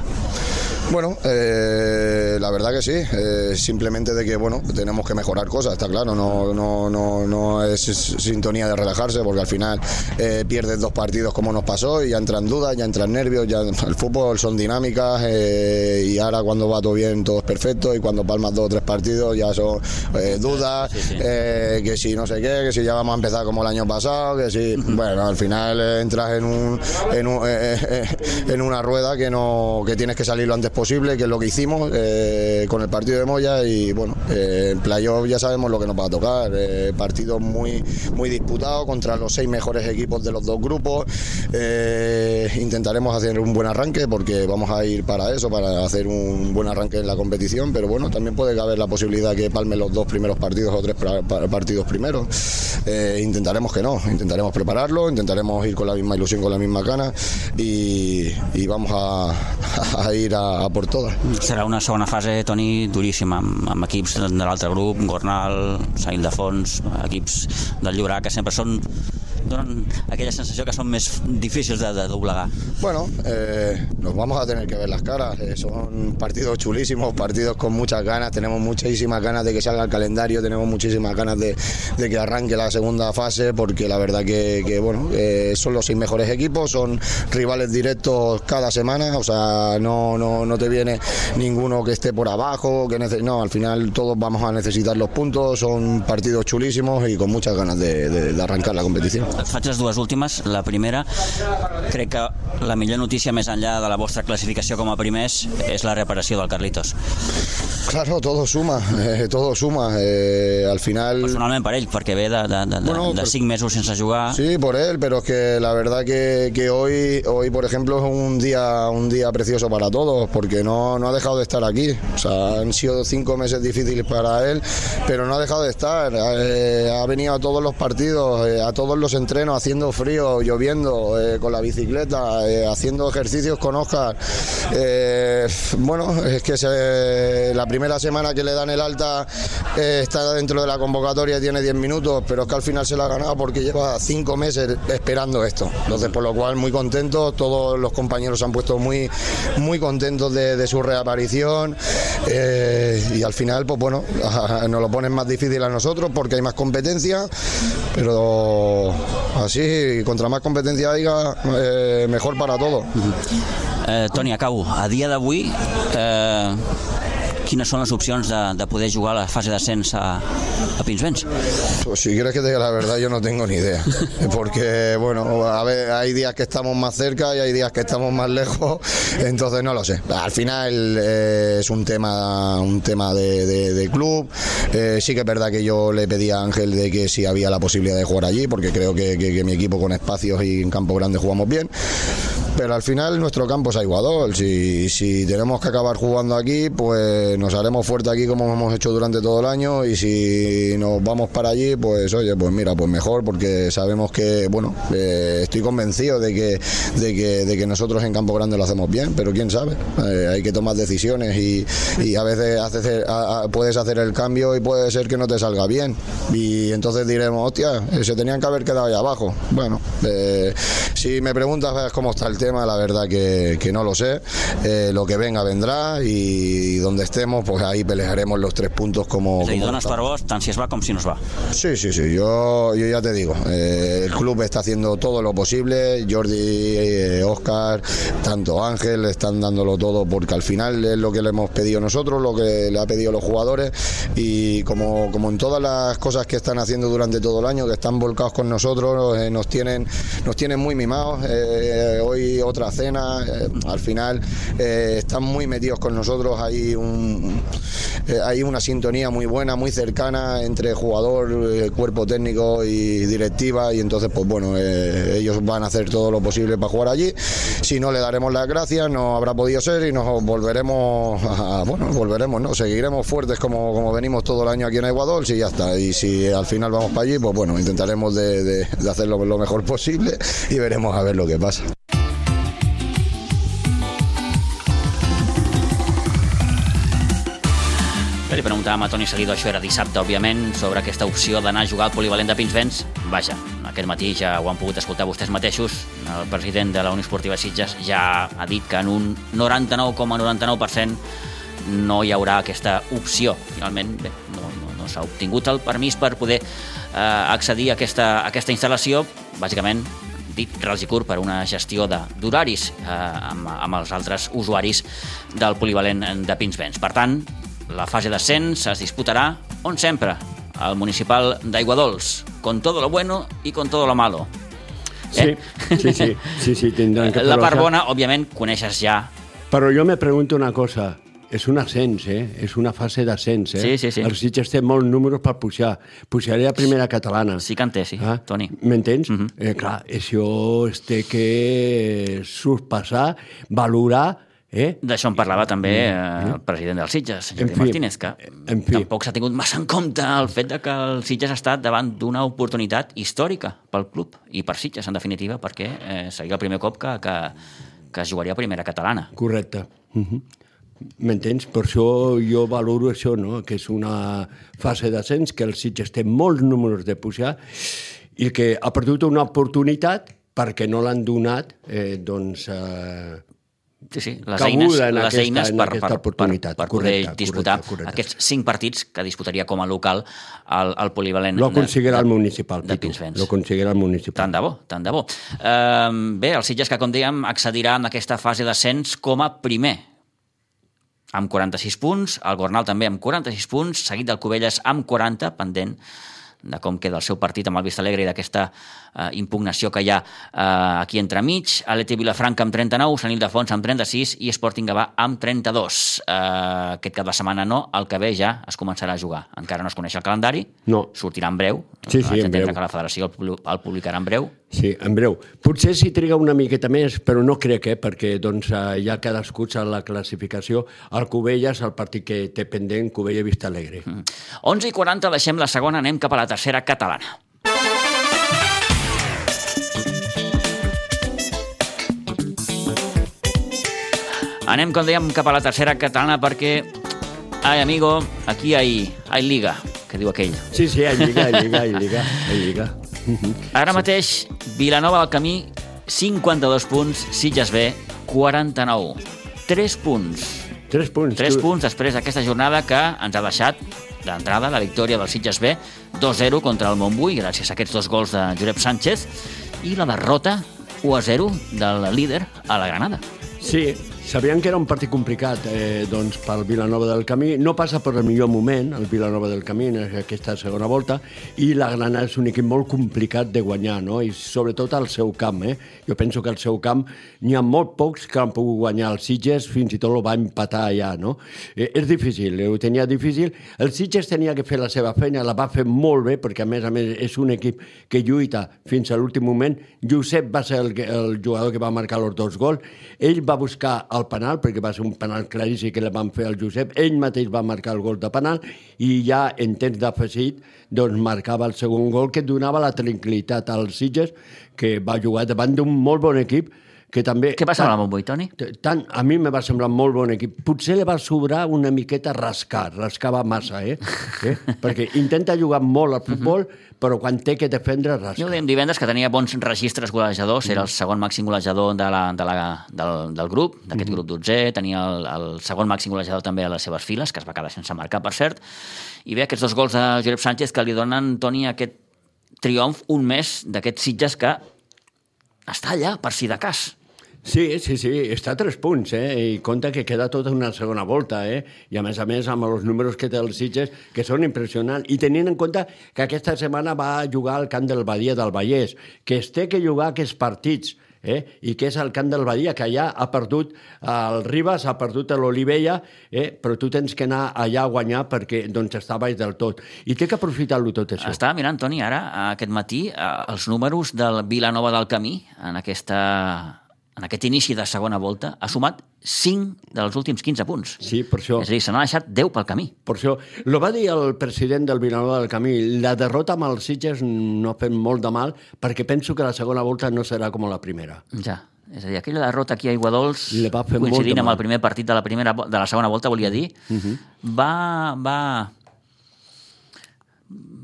Bueno, eh, la verdad que sí, eh, simplemente de que bueno, tenemos que mejorar cosas, está claro, no, no, no, no es sintonía de relajarse porque al final eh, pierdes dos partidos como nos pasó y ya entran dudas, ya entran nervios, ya el fútbol son dinámicas eh, y ahora cuando va todo bien todo es perfecto y cuando palmas dos o tres partidos ya son eh, dudas, sí, sí. Eh, que si no sé qué, que si ya vamos a empezar como el año pasado, que si, bueno, al final entras en un, en, un, en una rueda que no que tienes que salir lo antes posible, que es lo que hicimos eh, con el partido de Moya y bueno, eh, en playoff ya sabemos lo que nos va a tocar, eh, partido muy, muy disputado contra los seis mejores equipos de los dos grupos, eh, intentaremos hacer un buen arranque porque vamos a ir para eso, para hacer un buen arranque en la competición, pero bueno, también puede haber la posibilidad que palmen los dos primeros partidos o tres partidos primeros, eh, intentaremos que no, intentaremos prepararlo, intentaremos ir con la misma ilusión, con la misma gana y, y vamos a, *laughs* a ir a, a por todas. Serà una segona fase, Toni, duríssima, amb, amb equips de l'altre grup, Gornal, Sail de Fons, equips del Llobrat, que sempre són donen aquella sensació que són més difícils de, de. Bueno, eh, nos vamos a tener que ver las caras. Eh, son partidos chulísimos, partidos con muchas ganas. Tenemos muchísimas ganas de que salga el calendario, tenemos muchísimas ganas de, de que arranque la segunda fase, porque la verdad que, bueno, eh, son los seis mejores equipos, son rivales directos cada semana. O sea, no, no, no te viene ninguno que esté por abajo, que no, al final todos vamos a necesitar los puntos. Son partidos chulísimos y con muchas ganas de arrancar la competición. Faig les dues últimes. La primera, crec que la millor notícia més enllà de la vostra classificació com a primers és la reparació del Carlitos. Claro, todo suma, eh, todo suma. Eh, al final... Personalment per ell, perquè ve de, de, de, bueno, de, de cinc mesos sense jugar. Sí, por él, pero es que la verdad que, que hoy, hoy, por ejemplo, es un día, un día precioso para todos, porque no, no ha dejado de estar aquí. O sea, han sido cinco meses difíciles para él, pero no ha dejado de estar. Eh, ha venido a todos los partidos, eh, a todos los entrenos, haciendo frío, lloviendo, con la bicicleta, haciendo ejercicios con Oscar. Bueno, es que se, la primera semana que le dan el alta eh, está dentro de la convocatoria y tiene 10 minutos, pero es que al final se la ha ganado porque lleva 5 meses esperando esto. Entonces, por lo cual, muy contento, todos los compañeros se han puesto muy, muy contentos de, su reaparición eh, y al final, pues bueno, nos lo ponen más difícil a nosotros porque hay más competencia, pero así, contra más competencia haya, eh, mejor para todos. Eh, Toni, acabo. A dia d'avui, eh, quines són les opcions de, de poder jugar a la fase d'ascens a, a Pinsbens? Pues si quieres que te diga la verdad, yo no tengo ni idea. *laughs* Porque, bueno, a ver, hay días que estamos más cerca y hay días que estamos más lejos, entonces no lo sé. Al final eh, es un tema, un tema de, de, de club. Eh, sí que es verdad que yo le pedí a Ángel de que si había la posibilidad de jugar allí, porque creo que, que, que mi equipo con espacios y en campo grande jugamos bien. Pero al final nuestro campo es Aiguadol. Si, si tenemos que acabar jugando aquí, pues nos haremos fuerte aquí como hemos hecho durante todo el año y si nos vamos para allí, pues oye, pues mira, pues mejor porque sabemos que, bueno, eh, estoy convencido de que, de, que, de que nosotros en Campo Grande lo hacemos bien, pero quién sabe, eh, hay que tomar decisiones y, y a veces haces- a- a- puedes hacer el cambio y puede ser que no te salga bien y entonces diremos, hostia, eh, se tenían que haber quedado ahí abajo. Bueno, eh, si me preguntas cómo está el tema, la verdad que, que no lo sé. Eh, lo que venga vendrá y donde estemos, pues ahí pelearemos los tres puntos como... Como dones per bo tant si es va com si no es va. Sí, sí, sí, yo, yo ya te digo, eh, el club está haciendo todo lo posible, Jordi, eh, Oscar, tanto Ángel, están dándolo todo porque al final es lo que le hemos pedido nosotros, lo que le ha pedido los jugadores y como, como en todas las cosas que están haciendo durante todo el año, que están volcados con nosotros, eh, nos, tienen, nos tienen muy mimados, eh, otra cena, eh, al final eh, están muy metidos con nosotros, hay, un, eh, hay una sintonía muy buena, muy cercana entre jugador, cuerpo técnico y directiva y entonces pues bueno, ellos van a hacer todo lo posible para jugar allí, si no le daremos las gracias, no habrá podido ser y nos volveremos a, bueno, volveremos, ¿no? Seguiremos fuertes como, como venimos todo el año aquí en Aguadol y ya está, y si al final vamos para allí, pues bueno, intentaremos de, de, de hacerlo lo mejor posible y veremos a ver lo que pasa. Bé, li preguntàvem a Toni Salido, això era dissabte, òbviament, sobre aquesta opció d'anar a jugar al polivalent de Pinsbens. Vaja, aquest matí ja ho han pogut escoltar vostès mateixos. El president de la Unió Esportiva Sitges ja ha dit que en un 99,99% no hi haurà aquesta opció. Finalment, bé, no, no, no s'ha obtingut el permís per poder eh, accedir a aquesta, a aquesta instal·lació, bàsicament dit ras i curt per una gestió d'horaris eh, amb, amb els altres usuaris del polivalent de Pinsbens. Per tant, la fase d'ascens es disputarà, on sempre, al municipal d'Aiguadols, con todo lo bueno y con todo lo malo. Sí, sí, sí, sí, sí, tindran que *laughs* Eh? La part bona, òbviament, coneixes ja Però jo me pregunto una cosa. És un ascens, eh? És una fase d'ascens, eh? Sí, sí, sí. El Sitges té molts números per pujar. Pujaré a primera catalana. Sí que en té, sí, Toni. M'entens? Mhm. eh, clar, això es té que sorpassar, valorar, eh? D'això en parlava també eh, el president del Sitges, Jordi Martínez, que en fi. tampoc s'ha tingut massa en compte el fet de que el Sitges ha estat davant d'una oportunitat històrica pel club i per Sitges, en definitiva, perquè eh, seria el primer cop que, que, que es jugaria a primera catalana. Correcte. Uh -huh. M'entens? Per això jo valoro això, no? que és una fase d'ascens, que el Sitges té molts números de pujar i que ha perdut una oportunitat perquè no l'han donat eh, doncs, eh, Sí, sí, les eines, en les aquesta- eines per, per, per, oportunitat. per poder Correcte, disputar correcte, correcte. aquests cinc partits que disputaria com a local al, al polivalent lo aconseguirà el municipal, de. Pinsbens. Lo aconseguirà el municipal. Tant de bo, tant de bo. Uh, bé, el Sitges, que com dèiem, accedirà en aquesta fase d'ascens com a primer, amb 46 punts, el Gornal també amb 46 punts, seguit del Cubelles amb 40, pendent de com queda el seu partit amb el Vista Alegre i d'aquesta eh, impugnació que hi ha eh, aquí entremig. Aleti Vilafranca amb 39, Sant Ildefons amb 36 i Sporting Gavà amb 32. Eh, aquest cap de setmana no, el que ve ja es començarà a jugar. Encara no es coneix el calendari, No. sortirà en breu. Sí, sí, en breu. que la federació el, pu- el publicarà en breu. Sí, en breu. Potser s'hi triga una miqueta més, però no crec, eh, perquè doncs, eh, ja cadascú sap la classificació. El Cubelles, el partit que té pendent, Cubella Vista Alegre. Mm. 11 i 40, deixem la segona, anem cap a la tercera catalana. Anem, com dèiem, cap a la tercera catalana perquè, ai, amigo, aquí hay, hay liga, que diu aquell. Sí, sí, hay lliga, hay lliga, hay lliga, hay lliga. *laughs* Ara mateix, Vilanova del Camí, 52 punts, Sitges B, 49. 3 punts. Tres punts. 3 tu. punts després d'aquesta jornada que ens ha deixat d'entrada la victòria del Sitges B 2-0 contra el Montbui gràcies a aquests dos gols de Josep Sánchez i la derrota 1-0 del líder a la Granada. Sí, sabien que era un partit complicat eh, doncs, pel Vilanova del Camí. No passa per el millor moment, el Vilanova del Camí, en aquesta segona volta, i la Granada és un equip molt complicat de guanyar, no? i sobretot al seu camp. Eh? Jo penso que al seu camp n'hi ha molt pocs que han pogut guanyar el Sitges, fins i tot el va empatar allà. No? Eh, és difícil, eh, ho tenia difícil. El Sitges tenia que fer la seva feina, la va fer molt bé, perquè a més a més és un equip que lluita fins a l'últim moment. Josep va ser el, el jugador que va marcar els dos gols. Ell va buscar el al penal, perquè va ser un penal claríssim que li van fer al Josep. Ell mateix va marcar el gol de penal i ja en temps d'afegit doncs, marcava el segon gol que donava la tranquil·litat als Sitges, que va jugar davant d'un molt bon equip que també... Què passa amb el Montbui, Toni? Tant, a mi me va semblar molt bon equip. Potser li va sobrar una miqueta rascar, rascava massa, eh? *laughs* eh? Perquè intenta jugar molt al futbol, uh -huh. però quan té que defendre, rasca. Jo ho dèiem divendres que tenia bons registres golejadors, era el segon màxim golejador de la, de la, del, del grup, d'aquest uh -huh. grup 12 tenia el, el segon màxim golejador també a les seves files, que es va quedar sense marcar, per cert, i bé, aquests dos gols de Josep Sánchez que li donen, Toni, aquest triomf un mes d'aquests Sitges que està allà, per si de cas. Sí, sí, sí, està a tres punts, eh? I compta que queda tota una segona volta, eh? I a més a més amb els números que té els Sitges, que són impressionants. I tenint en compte que aquesta setmana va jugar al camp del Badia del Vallès, que es té que jugar aquests partits, eh? i que és el camp del Badia, que allà ha perdut el Ribas, ha perdut l'Olivella, eh? però tu tens que anar allà a guanyar perquè doncs, està baix del tot. I té que aprofitar-lo tot això. Estava mirant, Toni, ara, aquest matí, eh, els números del Vilanova del Camí en aquesta en aquest inici de segona volta, ha sumat 5 dels últims 15 punts. Sí, per això. És a dir, se n'ha deixat 10 pel camí. Per això. Lo va dir el president del Vilanova del Camí. La derrota amb els Sitges no ha fet molt de mal perquè penso que la segona volta no serà com la primera. Ja. És a dir, aquella derrota aquí a Iguadols, Le va fer coincidint amb el primer partit de la, primera, de la segona volta, volia dir, uh -huh. va, va,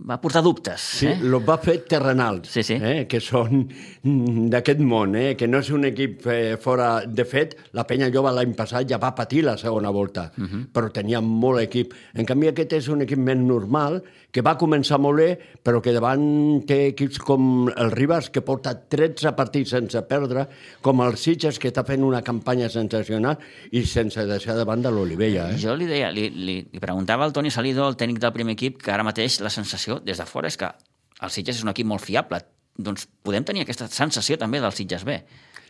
va portar dubtes. Sí, eh? lo va fer terrenals, Sí, sí. Eh? que són *laughs* d'aquest món, eh? que no és un equip eh, fora... De fet, la Penya Jove l'any passat ja va patir la segona volta, uh -huh. però tenia molt equip. En canvi, aquest és un equip més normal, que va començar molt bé, però que davant té equips com el Ribas, que porta 13 partits sense perdre, com el Sitges, que està fent una campanya sensacional, i sense deixar de banda l'Olivella. Eh? Jo li deia, li, li, li preguntava al Toni Salido, el tècnic del primer equip, que ara mateix la sensació des de fora és que el Sitges és un equip molt fiable. Doncs podem tenir aquesta sensació també del Sitges B,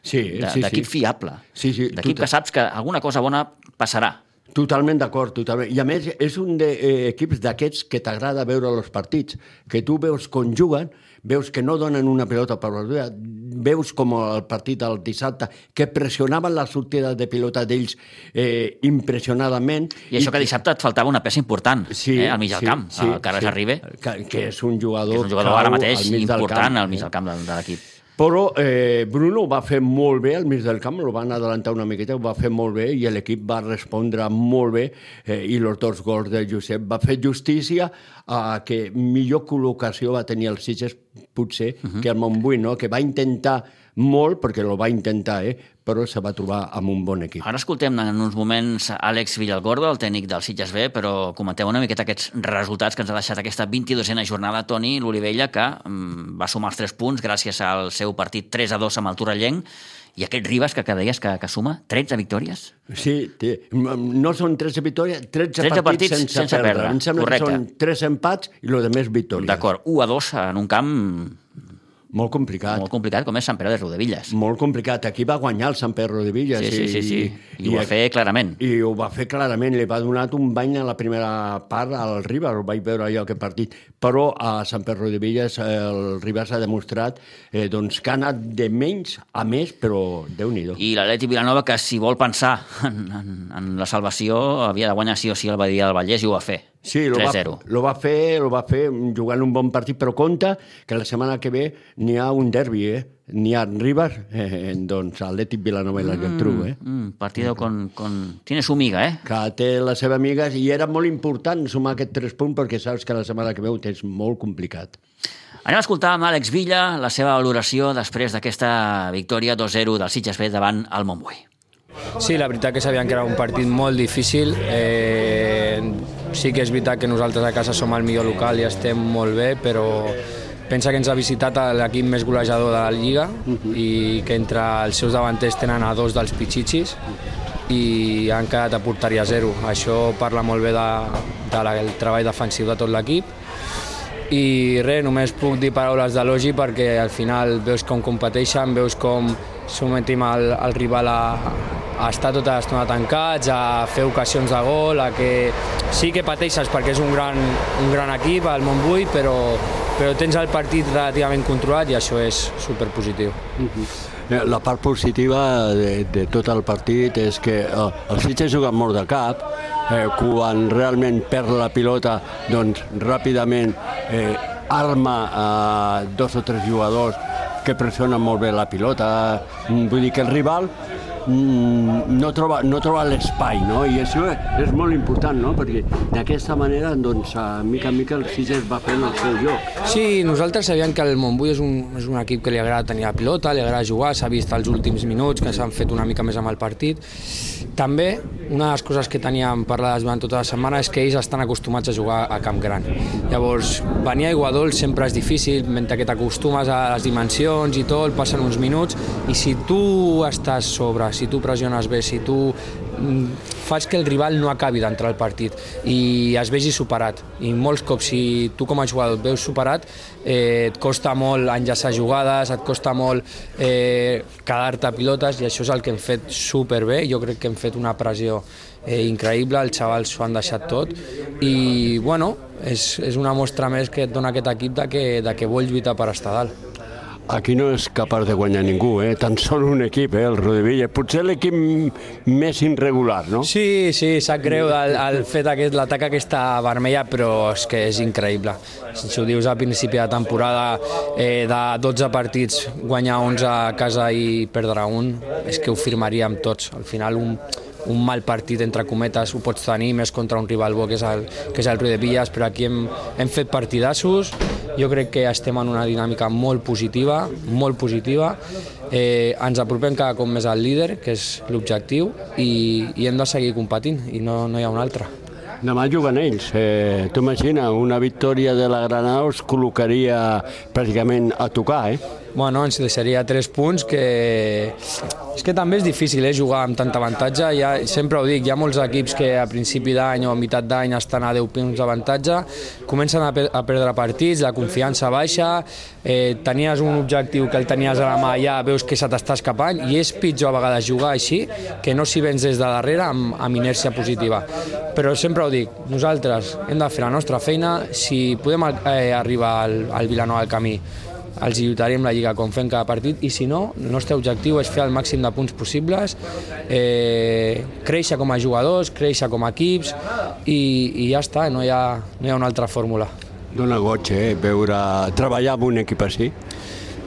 Sí, de- sí, d'equip sí. fiable, Sí, sí, d'equip tot- que saps que alguna cosa bona passarà. Totalment d'acord, totalment. I a més, és un d'equips de, eh, d'aquests que t'agrada veure els partits, que tu veus com juguen, veus que no donen una pilota per perduda, veus com el partit del dissabte, que pressionaven la sortida de pilota d'ells eh, impressionadament. I això que dissabte et faltava una peça important, Sí, eh, al mig del sí, camp, sí, el Carles sí. Arribe, Que, que és un jugador, que és un jugador ara mateix al important camp, al mig eh? del camp de, de l'equip. Però eh, Bruno ho va fer molt bé al mig del camp, lo van adelantar una miqueta, ho va fer molt bé i l'equip va respondre molt bé eh, i els dos gols de Josep va fer justícia a que millor col·locació va tenir el Sitges potser uh -huh. que el Montbui, no? que va intentar molt, perquè lo va intentar, eh? però se va trobar amb un bon equip. Ara escoltem en uns moments Àlex Villalgordo, el tècnic del Sitges B, però comenteu una miqueta aquests resultats que ens ha deixat aquesta 22a jornada Toni l'Olivella, que mm, va sumar els 3 punts gràcies al seu partit 3 a 2 amb el Torrellenc, i aquest Ribas, que cada deies que, que suma 13 victòries. Sí, té, no són 13 victòries, 13, 13 partits, partits sense, sense perdre. perdre, Em sembla correcte. que són 3 empats i lo de més victòries. D'acord, 1 a 2 en un camp Molt complicat. molt complicat, com és Sant Pere de Rodevilles. Molt complicat. Aquí va guanyar el Sant Pedro de Villas. Sí, sí, sí, sí. I ho va fer clarament. I ho va fer clarament. Li va donar un bany a la primera part al Ribas. Ho vaig veure allò aquest partit. Però a Sant Pedro de Villas el Ribas ha demostrat eh, doncs, que ha anat de menys a més, però déu-n'hi-do. I l'Atleti Vilanova, que si vol pensar en, en, en la salvació, havia de guanyar sí o sí el Badia del Vallès i ho va fer. Sí, lo va, 3-0. lo va fer, lo va fer jugant un bon partit, però compte que la setmana que ve n'hi ha un derbi, eh? N'hi ha Ribas, *laughs* eh, doncs Atlètic Vilanova i la Geltrú, eh? Mm, partido con, con... Tiene su miga, eh? que té les seves amigues i era molt important sumar aquests tres punts perquè saps que la setmana que ve ho tens molt complicat. Anem a escoltar amb Àlex Villa la seva valoració després d'aquesta victòria 2-0 del Sitges B davant el Montbui. Sí, la veritat que sabíem que era un partit molt difícil. Eh, sí que és veritat que nosaltres a casa som el millor local i estem molt bé, però pensa que ens ha visitat l'equip més golejador de la Lliga i que entre els seus davanters tenen a dos dels pitxitxis i han quedat a porteria zero. Això parla molt bé de, de la, del treball defensiu de tot l'equip i res, només puc dir paraules d'elogi perquè al final veus com competeixen, veus com sometim el, el rival a, a estar tota l'estona tancats, a fer ocasions de gol, a que sí que pateixes perquè és un gran, un gran equip, el Montbui, però però tens el partit relativament controlat i això és superpositiu. Eh, La part positiva de, de tot el partit és que eh, el Sitges juga molt de cap, eh, quan realment perd la pilota, doncs ràpidament eh, arma a dos o tres jugadors que pressionen molt bé la pilota. Mm, Vull dir que el rival no troba, no troba l'espai, no? I això és molt important, no? Perquè d'aquesta manera, doncs, a mica en mica el Sitges va fent el seu joc. Sí, nosaltres sabíem que el Montbui és un, és un equip que li agrada tenir la pilota, li agrada jugar, s'ha vist els últims minuts que s'han fet una mica més amb el partit. També, una de les coses que teníem parlades durant tota la setmana és que ells estan acostumats a jugar a camp gran. Llavors, venir a Iguadol sempre és difícil, mentre que t'acostumes a les dimensions i tot, passen uns minuts, i si tu estàs sobre, si tu pressiones bé, si tu mm, fas que el rival no acabi d'entrar al partit i es vegi superat. I molts cops, si tu com a jugador et veus superat, eh, et costa molt enllaçar jugades, et costa molt eh, quedar-te pilotes, i això és el que hem fet superbé. Jo crec que hem fet una pressió eh, increïble, els xavals s'ho han deixat tot, i bueno, és, és una mostra més que et dona aquest equip de que, de que vol lluitar per estar dalt. Aquí no és capaç de guanyar ningú, eh? tan sol un equip, eh? el Rodevilla. Potser l'equip més irregular, no? Sí, sí, sap greu el, el fet aquest, l'atac aquesta vermella, però és que és increïble. Si ho dius a principi de temporada, eh, de 12 partits, guanyar 11 a casa i perdre un, és que ho firmaríem tots. Al final, un, un mal partit, entre cometes, ho pots tenir més contra un rival bo que és el, que és el Rui de Villas, però aquí hem, hem fet partidassos, jo crec que estem en una dinàmica molt positiva, molt positiva, eh, ens apropem cada cop més al líder, que és l'objectiu, i, i hem de seguir competint, i no, no hi ha un altre. Demà juguen ells. Eh, tu imagina, una victòria de la Granada us col·locaria pràcticament a tocar, eh? Bueno, ens deixaria tres punts que... És que també és difícil eh, jugar amb tant avantatge. Ha, sempre ho dic, hi ha molts equips que a principi d'any o a meitat d'any estan a 10 punts d'avantatge, comencen a, per a perdre partits, la confiança baixa, eh, tenies un objectiu que el tenies a la mà ja veus que se t'està escapant i és pitjor a vegades jugar així que no si vens des de darrere amb, amb inèrcia positiva. Però sempre ho dic, nosaltres hem de fer la nostra feina, si podem eh, arribar al, al Vilanova del Camí els lluitarem la Lliga com fem cada partit i si no, el nostre objectiu és fer el màxim de punts possibles, eh, créixer com a jugadors, créixer com a equips i, i ja està, no hi ha, no hi ha una altra fórmula. Dóna goig, eh? Veure, treballar amb un equip així.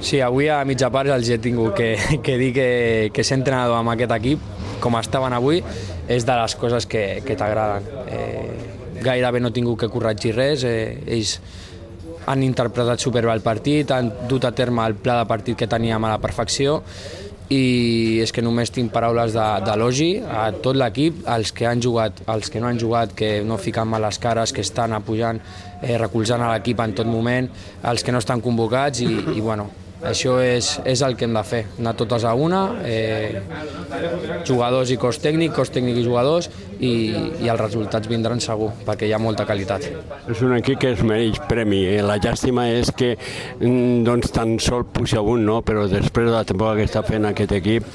Sí, avui a mitja part els he tingut que, que dir que, que ser entrenador amb aquest equip, com estaven avui, és de les coses que, que t'agraden. Eh, gairebé no he tingut que corregir res, eh, ells han interpretat superbé el partit, han dut a terme el pla de partit que teníem a la perfecció i és que només tinc paraules d'elogi a tot l'equip, als que han jugat, als que no han jugat, que no fiquen mal les cares, que estan apujant, eh, recolzant a l'equip en tot moment, els que no estan convocats i, i bueno, això és, és el que hem de fer, anar totes a una, eh, jugadors i cos tècnic, cos tècnic i jugadors, i, i els resultats vindran segur, perquè hi ha molta qualitat. És un equip que es mereix premi. Eh? La llàstima és que mm, doncs, tan sol puja un, no? però després de la temporada que està fent aquest equip,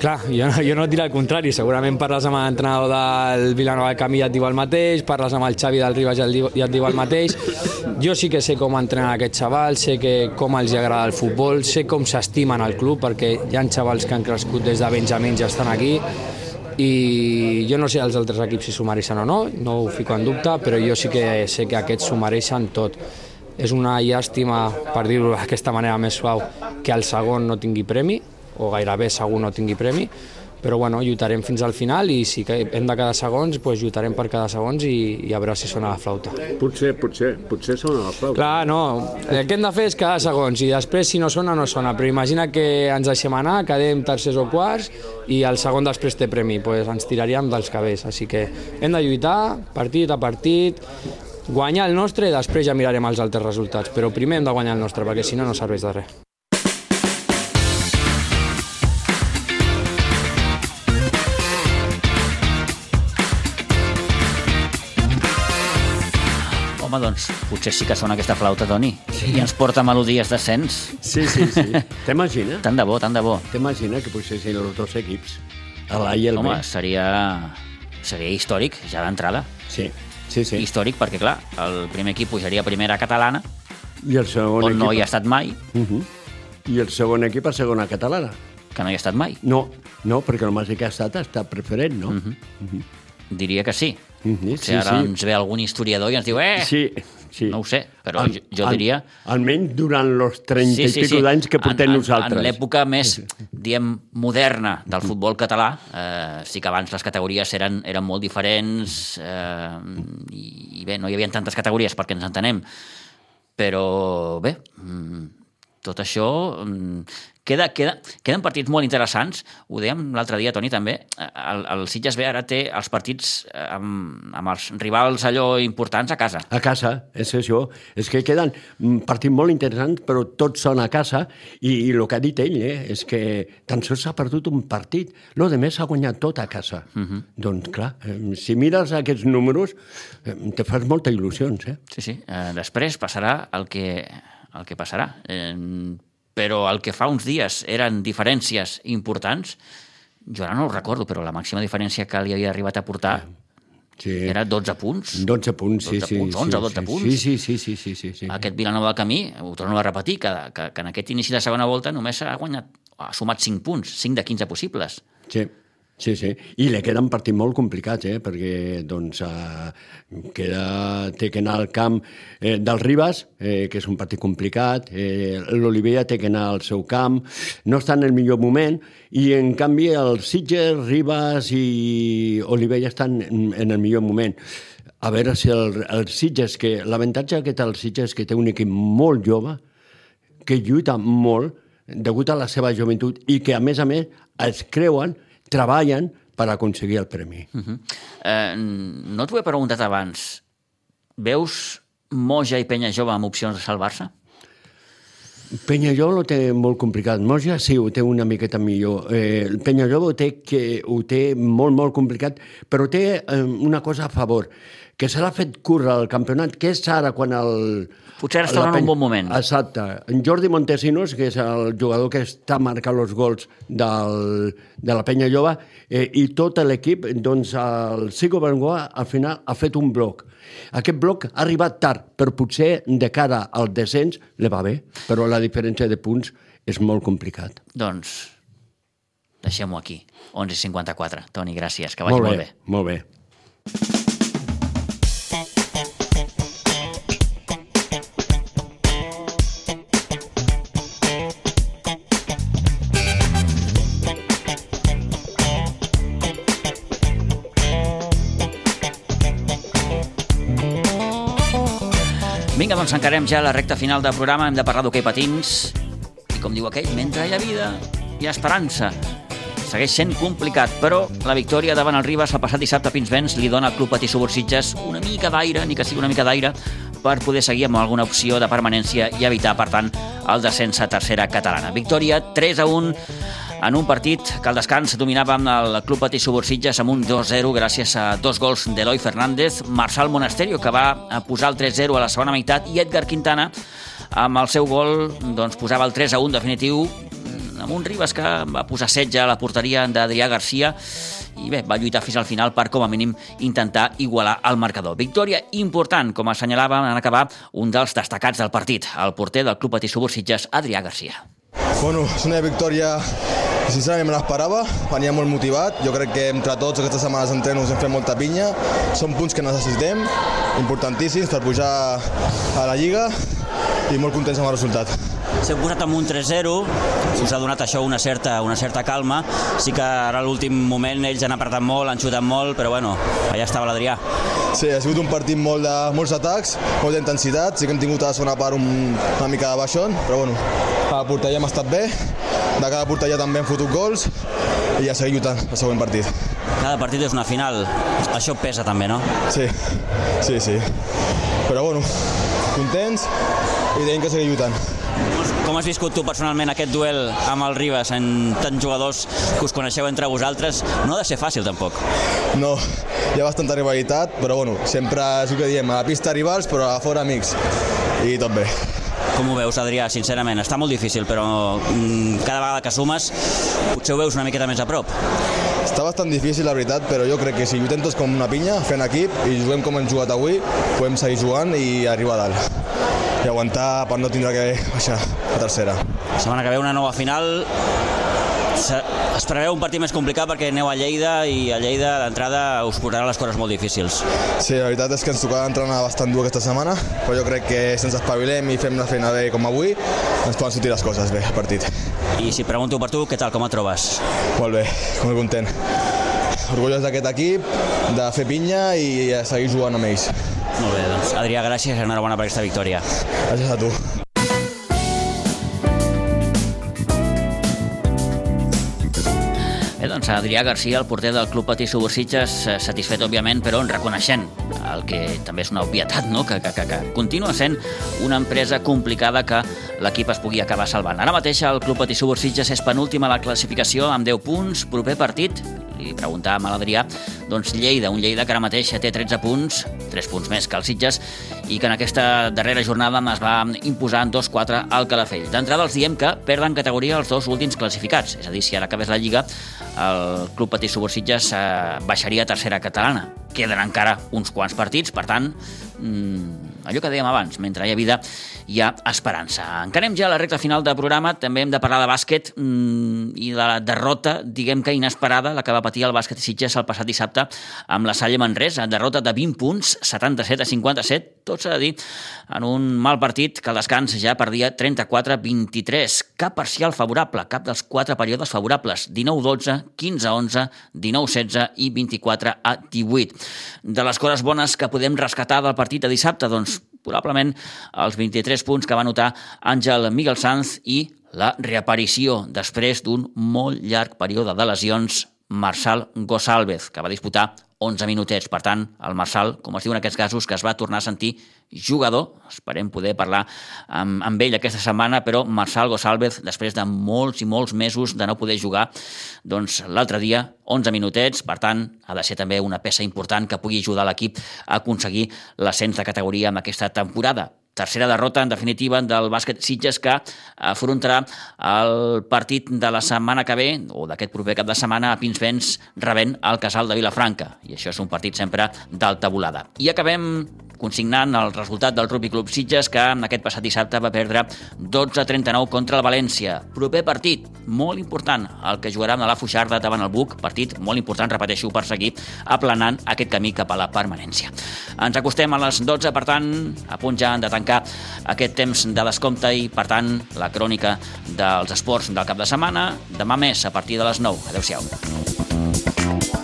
Clar, jo, no- jo no et diré el contrari, segurament parles amb l'entrenador del Vilanova del Camí i et diu el mateix, parles amb el Xavi del Ribas i, el, diu- i et diu el mateix. Jo sí que sé com entrenar aquests xavals, sé que com els agrada el futbol, sé com s'estimen al club, perquè hi ha xavals que han crescut des de Benjamins i estan aquí, i jo no sé els altres equips si s'ho mereixen o no, no ho fico en dubte, però jo sí que sé que aquests s'ho mereixen tot. És una llàstima, per dir-ho d'aquesta manera més suau, que el segon no tingui premi, o gairebé segur no tingui premi, però bueno, lluitarem fins al final i si hem de quedar segons, doncs lluitarem per quedar segons i, i a veure si sona la flauta. potser, potser, potser sona la flauta. Clar, no, el que hem de fer és quedar segons i després si no sona, no sona, però imagina que ens deixem anar, quedem tercers o quarts i el segon després té premi, doncs ens tiraríem dels cabells, així que hem de lluitar partit a partit, guanyar el nostre i després ja mirarem els altres resultats, però primer hem de guanyar el nostre perquè si no no serveix de res. Home, doncs, potser sí que sona aquesta flauta, Toni. Sí. I ens porta melodies d'ascens. Sí, sí, sí. T'imagina? Tant de bo, tant de bo. T'imagina que posessin els dos equips, l'A i el Home, B? seria, seria històric, ja d'entrada. Sí, sí, sí. Històric perquè, clar, el primer equip pujaria a primera catalana I el segon on no equip... hi ha estat mai, Uh -huh. I el segon equip a segona catalana. que no hi ha estat mai. No, no, perquè el Màgic ha estat està preferent, no? Uh -huh. Diria que sí. Uh -huh. Potser ara ens ve algun historiador i ens diu, eh, Sí, sí. no ho sé, però Al- jo, jo al- diria... Almenys durant els 30 i pico d'anys que portem en, nosaltres. En l'època més, diem, moderna del futbol català, eh, sí que abans les categories eren, eren molt diferents eh, i, i bé, no hi havia tantes categories perquè ens entenem, però bé, mm, tot això mm, queda, queda, queden partits molt interessants. Ho dèiem l'altre dia, Toni, també. El, el Sitges B ara té els partits eh, amb, amb els rivals allò importants a casa. A casa, és això. És que queden mm, partits molt interessants, però tots són a casa, i, i el que ha dit ell eh, és que tan sols s'ha perdut un partit. Lo de més s'ha guanyat tot a casa. Uh -huh. Doncs, clar, eh, si mires aquests números, eh, te fas moltes il·lusions, eh? Sí, sí. Eh, després passarà el que, el que passarà. Eh, però el que fa uns dies eren diferències importants, jo ara no ho recordo, però la màxima diferència que li havia arribat a portar Sí. era 12 punts. 12 punts, sí, 12 sí. punts, 11 sí, o 12 sí, punts. Sí, sí, sí, sí, sí, sí, sí. Aquest Vilanova del Camí, ho torno a repetir, que, que, que en aquest inici de segona volta només ha guanyat, ha sumat 5 punts, 5 de 15 possibles. Sí, sí, sí. I li queden partits molt complicats, eh? perquè doncs, eh, queda, té que anar al camp eh, del Ribas, eh, que és un partit complicat, eh, l'Olivella té que anar al seu camp, no està en el millor moment, i en canvi el Sitges, Ribas i Olivella estan en, en el millor moment. A veure si el, el Sitges, que l'avantatge que té el Sitges que té un equip molt jove, que lluita molt degut a la seva joventut i que, a més a més, es creuen, treballen per aconseguir el premi. Uh -huh. eh, no t'ho he preguntat abans. Veus Moja i Penya Jove amb opcions de salvar-se? Penyajol ho té molt complicat. Moja sí, ho té una miqueta millor. Eh, el Penyajol ho té, que, ho té molt, molt complicat, però té eh, una cosa a favor, que se l'ha fet córrer al campionat, que és ara quan el... Potser ara està en un bon moment. Exacte. En Jordi Montesinos, que és el jugador que està marcant els gols del, de la Penya Jove, eh, i tot l'equip, doncs el Sigo Bengoa al final ha fet un bloc. Aquest bloc ha arribat tard, però potser de cara al descens li va bé, però la diferència de punts és molt complicat. Doncs deixem-ho aquí. 11 i 54. Toni, gràcies, que vagi molt, molt bé. Molt bé. Doncs encarem ja la recta final del programa. Hem de parlar d'hoquei patins. I com diu aquell, mentre hi ha vida, hi ha esperança. Segueix sent complicat, però la victòria davant el Ribas el passat dissabte a Pinsbens li dona al Club Patí Subursitges una mica d'aire, ni que sigui una mica d'aire, per poder seguir amb alguna opció de permanència i evitar, per tant, el descens a tercera catalana. Victòria 3 a 1 en un partit que al descans dominava amb el Club Patí Subursitges amb un 2-0 gràcies a dos gols d'Eloi Fernández, Marçal Monasterio, que va posar el 3-0 a la segona meitat, i Edgar Quintana, amb el seu gol, doncs, posava el 3-1 definitiu amb un Ribas que va posar setge a la porteria d'Adrià Garcia i bé, va lluitar fins al final per, com a mínim, intentar igualar el marcador. Victòria important, com assenyalava en acabar un dels destacats del partit, el porter del Club Patí Subursitges, Adrià Garcia. Bueno, és una victòria que sincerament me l'esperava, venia molt motivat, jo crec que entre tots aquestes setmanes d'entrenos hem fet molta pinya, són punts que necessitem, importantíssims per pujar a la Lliga i molt contents amb el resultat. S'heu posat amb un 3-0, us ha donat això una certa, una certa calma. Sí que ara a l'últim moment ells han apretat molt, han xutat molt, però bueno, allà estava l'Adrià. Sí, ha sigut un partit molt de, molts atacs, molta intensitat, sí que hem tingut a la segona part un, una mica de baixón, però bueno, a la porteria hem estat bé, de cada porteria també hem fotut gols i ja seguir lluitant el següent partit. Cada partit és una final, això pesa també, no? Sí, sí, sí. Però bueno, contents i tenim que seguir lluitant. Com has viscut tu personalment aquest duel amb el Ribas, en tants jugadors que us coneixeu entre vosaltres? No ha de ser fàcil, tampoc. No, hi ha bastanta rivalitat, però bueno, sempre és el que diem, a la pista rivals, però a fora amics. I tot bé. Com ho veus, Adrià, sincerament? Està molt difícil, però mm, cada vegada que sumes potser ho veus una miqueta més a prop. Està bastant difícil, la veritat, però jo crec que si lluitem tots com una pinya, fent equip, i juguem com hem jugat avui, podem seguir jugant i arribar a dalt. i aguantar per no tindre que baixar a tercera. La setmana que ve una nova final. Es preveu un partit més complicat perquè aneu a Lleida i a Lleida d'entrada us posarà les coses molt difícils. Sí, la veritat és que ens tocarà entrenar bastant dur aquesta setmana, però jo crec que si ens espavilem i fem la feina bé com avui, ens poden sortir les coses bé al partit. I si pregunto per tu, què tal, com et trobes? Molt bé, molt content. Orgullós d'aquest equip, de fer pinya i seguir jugant amb ells. Molt bé, doncs Adrià, gràcies i enhorabona per aquesta victòria. Gràcies a tu. Doncs Adrià Garcia, el porter del Club Patí Subursitges, eh, satisfet, òbviament, però reconeixent el que també és una obvietat, no? que, que, que, que continua sent una empresa complicada que l'equip es pugui acabar salvant. Ara mateix el Club Patí Subursitges és penúltim a la classificació amb 10 punts, proper partit, li preguntàvem a l'Adrià, doncs Lleida, un Lleida que ara mateix té 13 punts, 3 punts més que els Sitges, i que en aquesta darrera jornada es va imposar en 2-4 al Calafell. D'entrada els diem que perden categoria els dos últims classificats, és a dir, si ara acabés la Lliga, el Club Patí Subursitges eh, baixaria a tercera catalana. Queden encara uns quants partits, per tant, mmm, allò que dèiem abans, mentre hi ha vida hi ha esperança. Encarem ja la recta final del programa, també hem de parlar de bàsquet mmm, i de la derrota, diguem que inesperada, la que va patir el bàsquet Sitges el passat dissabte amb la Salle Manresa, derrota de 20 punts, 77 a 57, tot s'ha de dir, en un mal partit que al descans ja perdia 34-23. Cap parcial favorable, cap dels quatre períodes favorables, 19-12, 15-11, 19-16 i 24 a 18. De les coses bones que podem rescatar del partit de dissabte, doncs probablement els 23 punts que va anotar Àngel Miguel Sanz i la reaparició després d'un molt llarg període de lesions Marçal Gosálvez, que va disputar 11 minutets. Per tant, el Marçal, com es diu en aquests casos, que es va tornar a sentir jugador. Esperem poder parlar amb, amb ell aquesta setmana, però Marçal Gosálvez, després de molts i molts mesos de no poder jugar, doncs l'altre dia 11 minutets, per tant, ha de ser també una peça important que pugui ajudar l'equip a aconseguir l'ascens de categoria en aquesta temporada. Tercera derrota, en definitiva, del bàsquet Sitges que afrontarà el partit de la setmana que ve, o d'aquest proper cap de setmana, a Pinsbens, rebent el Casal de Vilafranca. I això és un partit sempre d'alta volada. I acabem consignant el resultat del Rugby Club Sitges, que en aquest passat dissabte va perdre 12-39 contra el València. Proper partit, molt important, el que jugarà amb la Fuixarda davant el Buc, partit molt important, repeteixo, per seguir aplanant aquest camí cap a la permanència. Ens acostem a les 12, per tant, a punt ja de tancar aquest temps de descompte i, per tant, la crònica dels esports del cap de setmana. Demà més, a partir de les 9. Adéu-siau.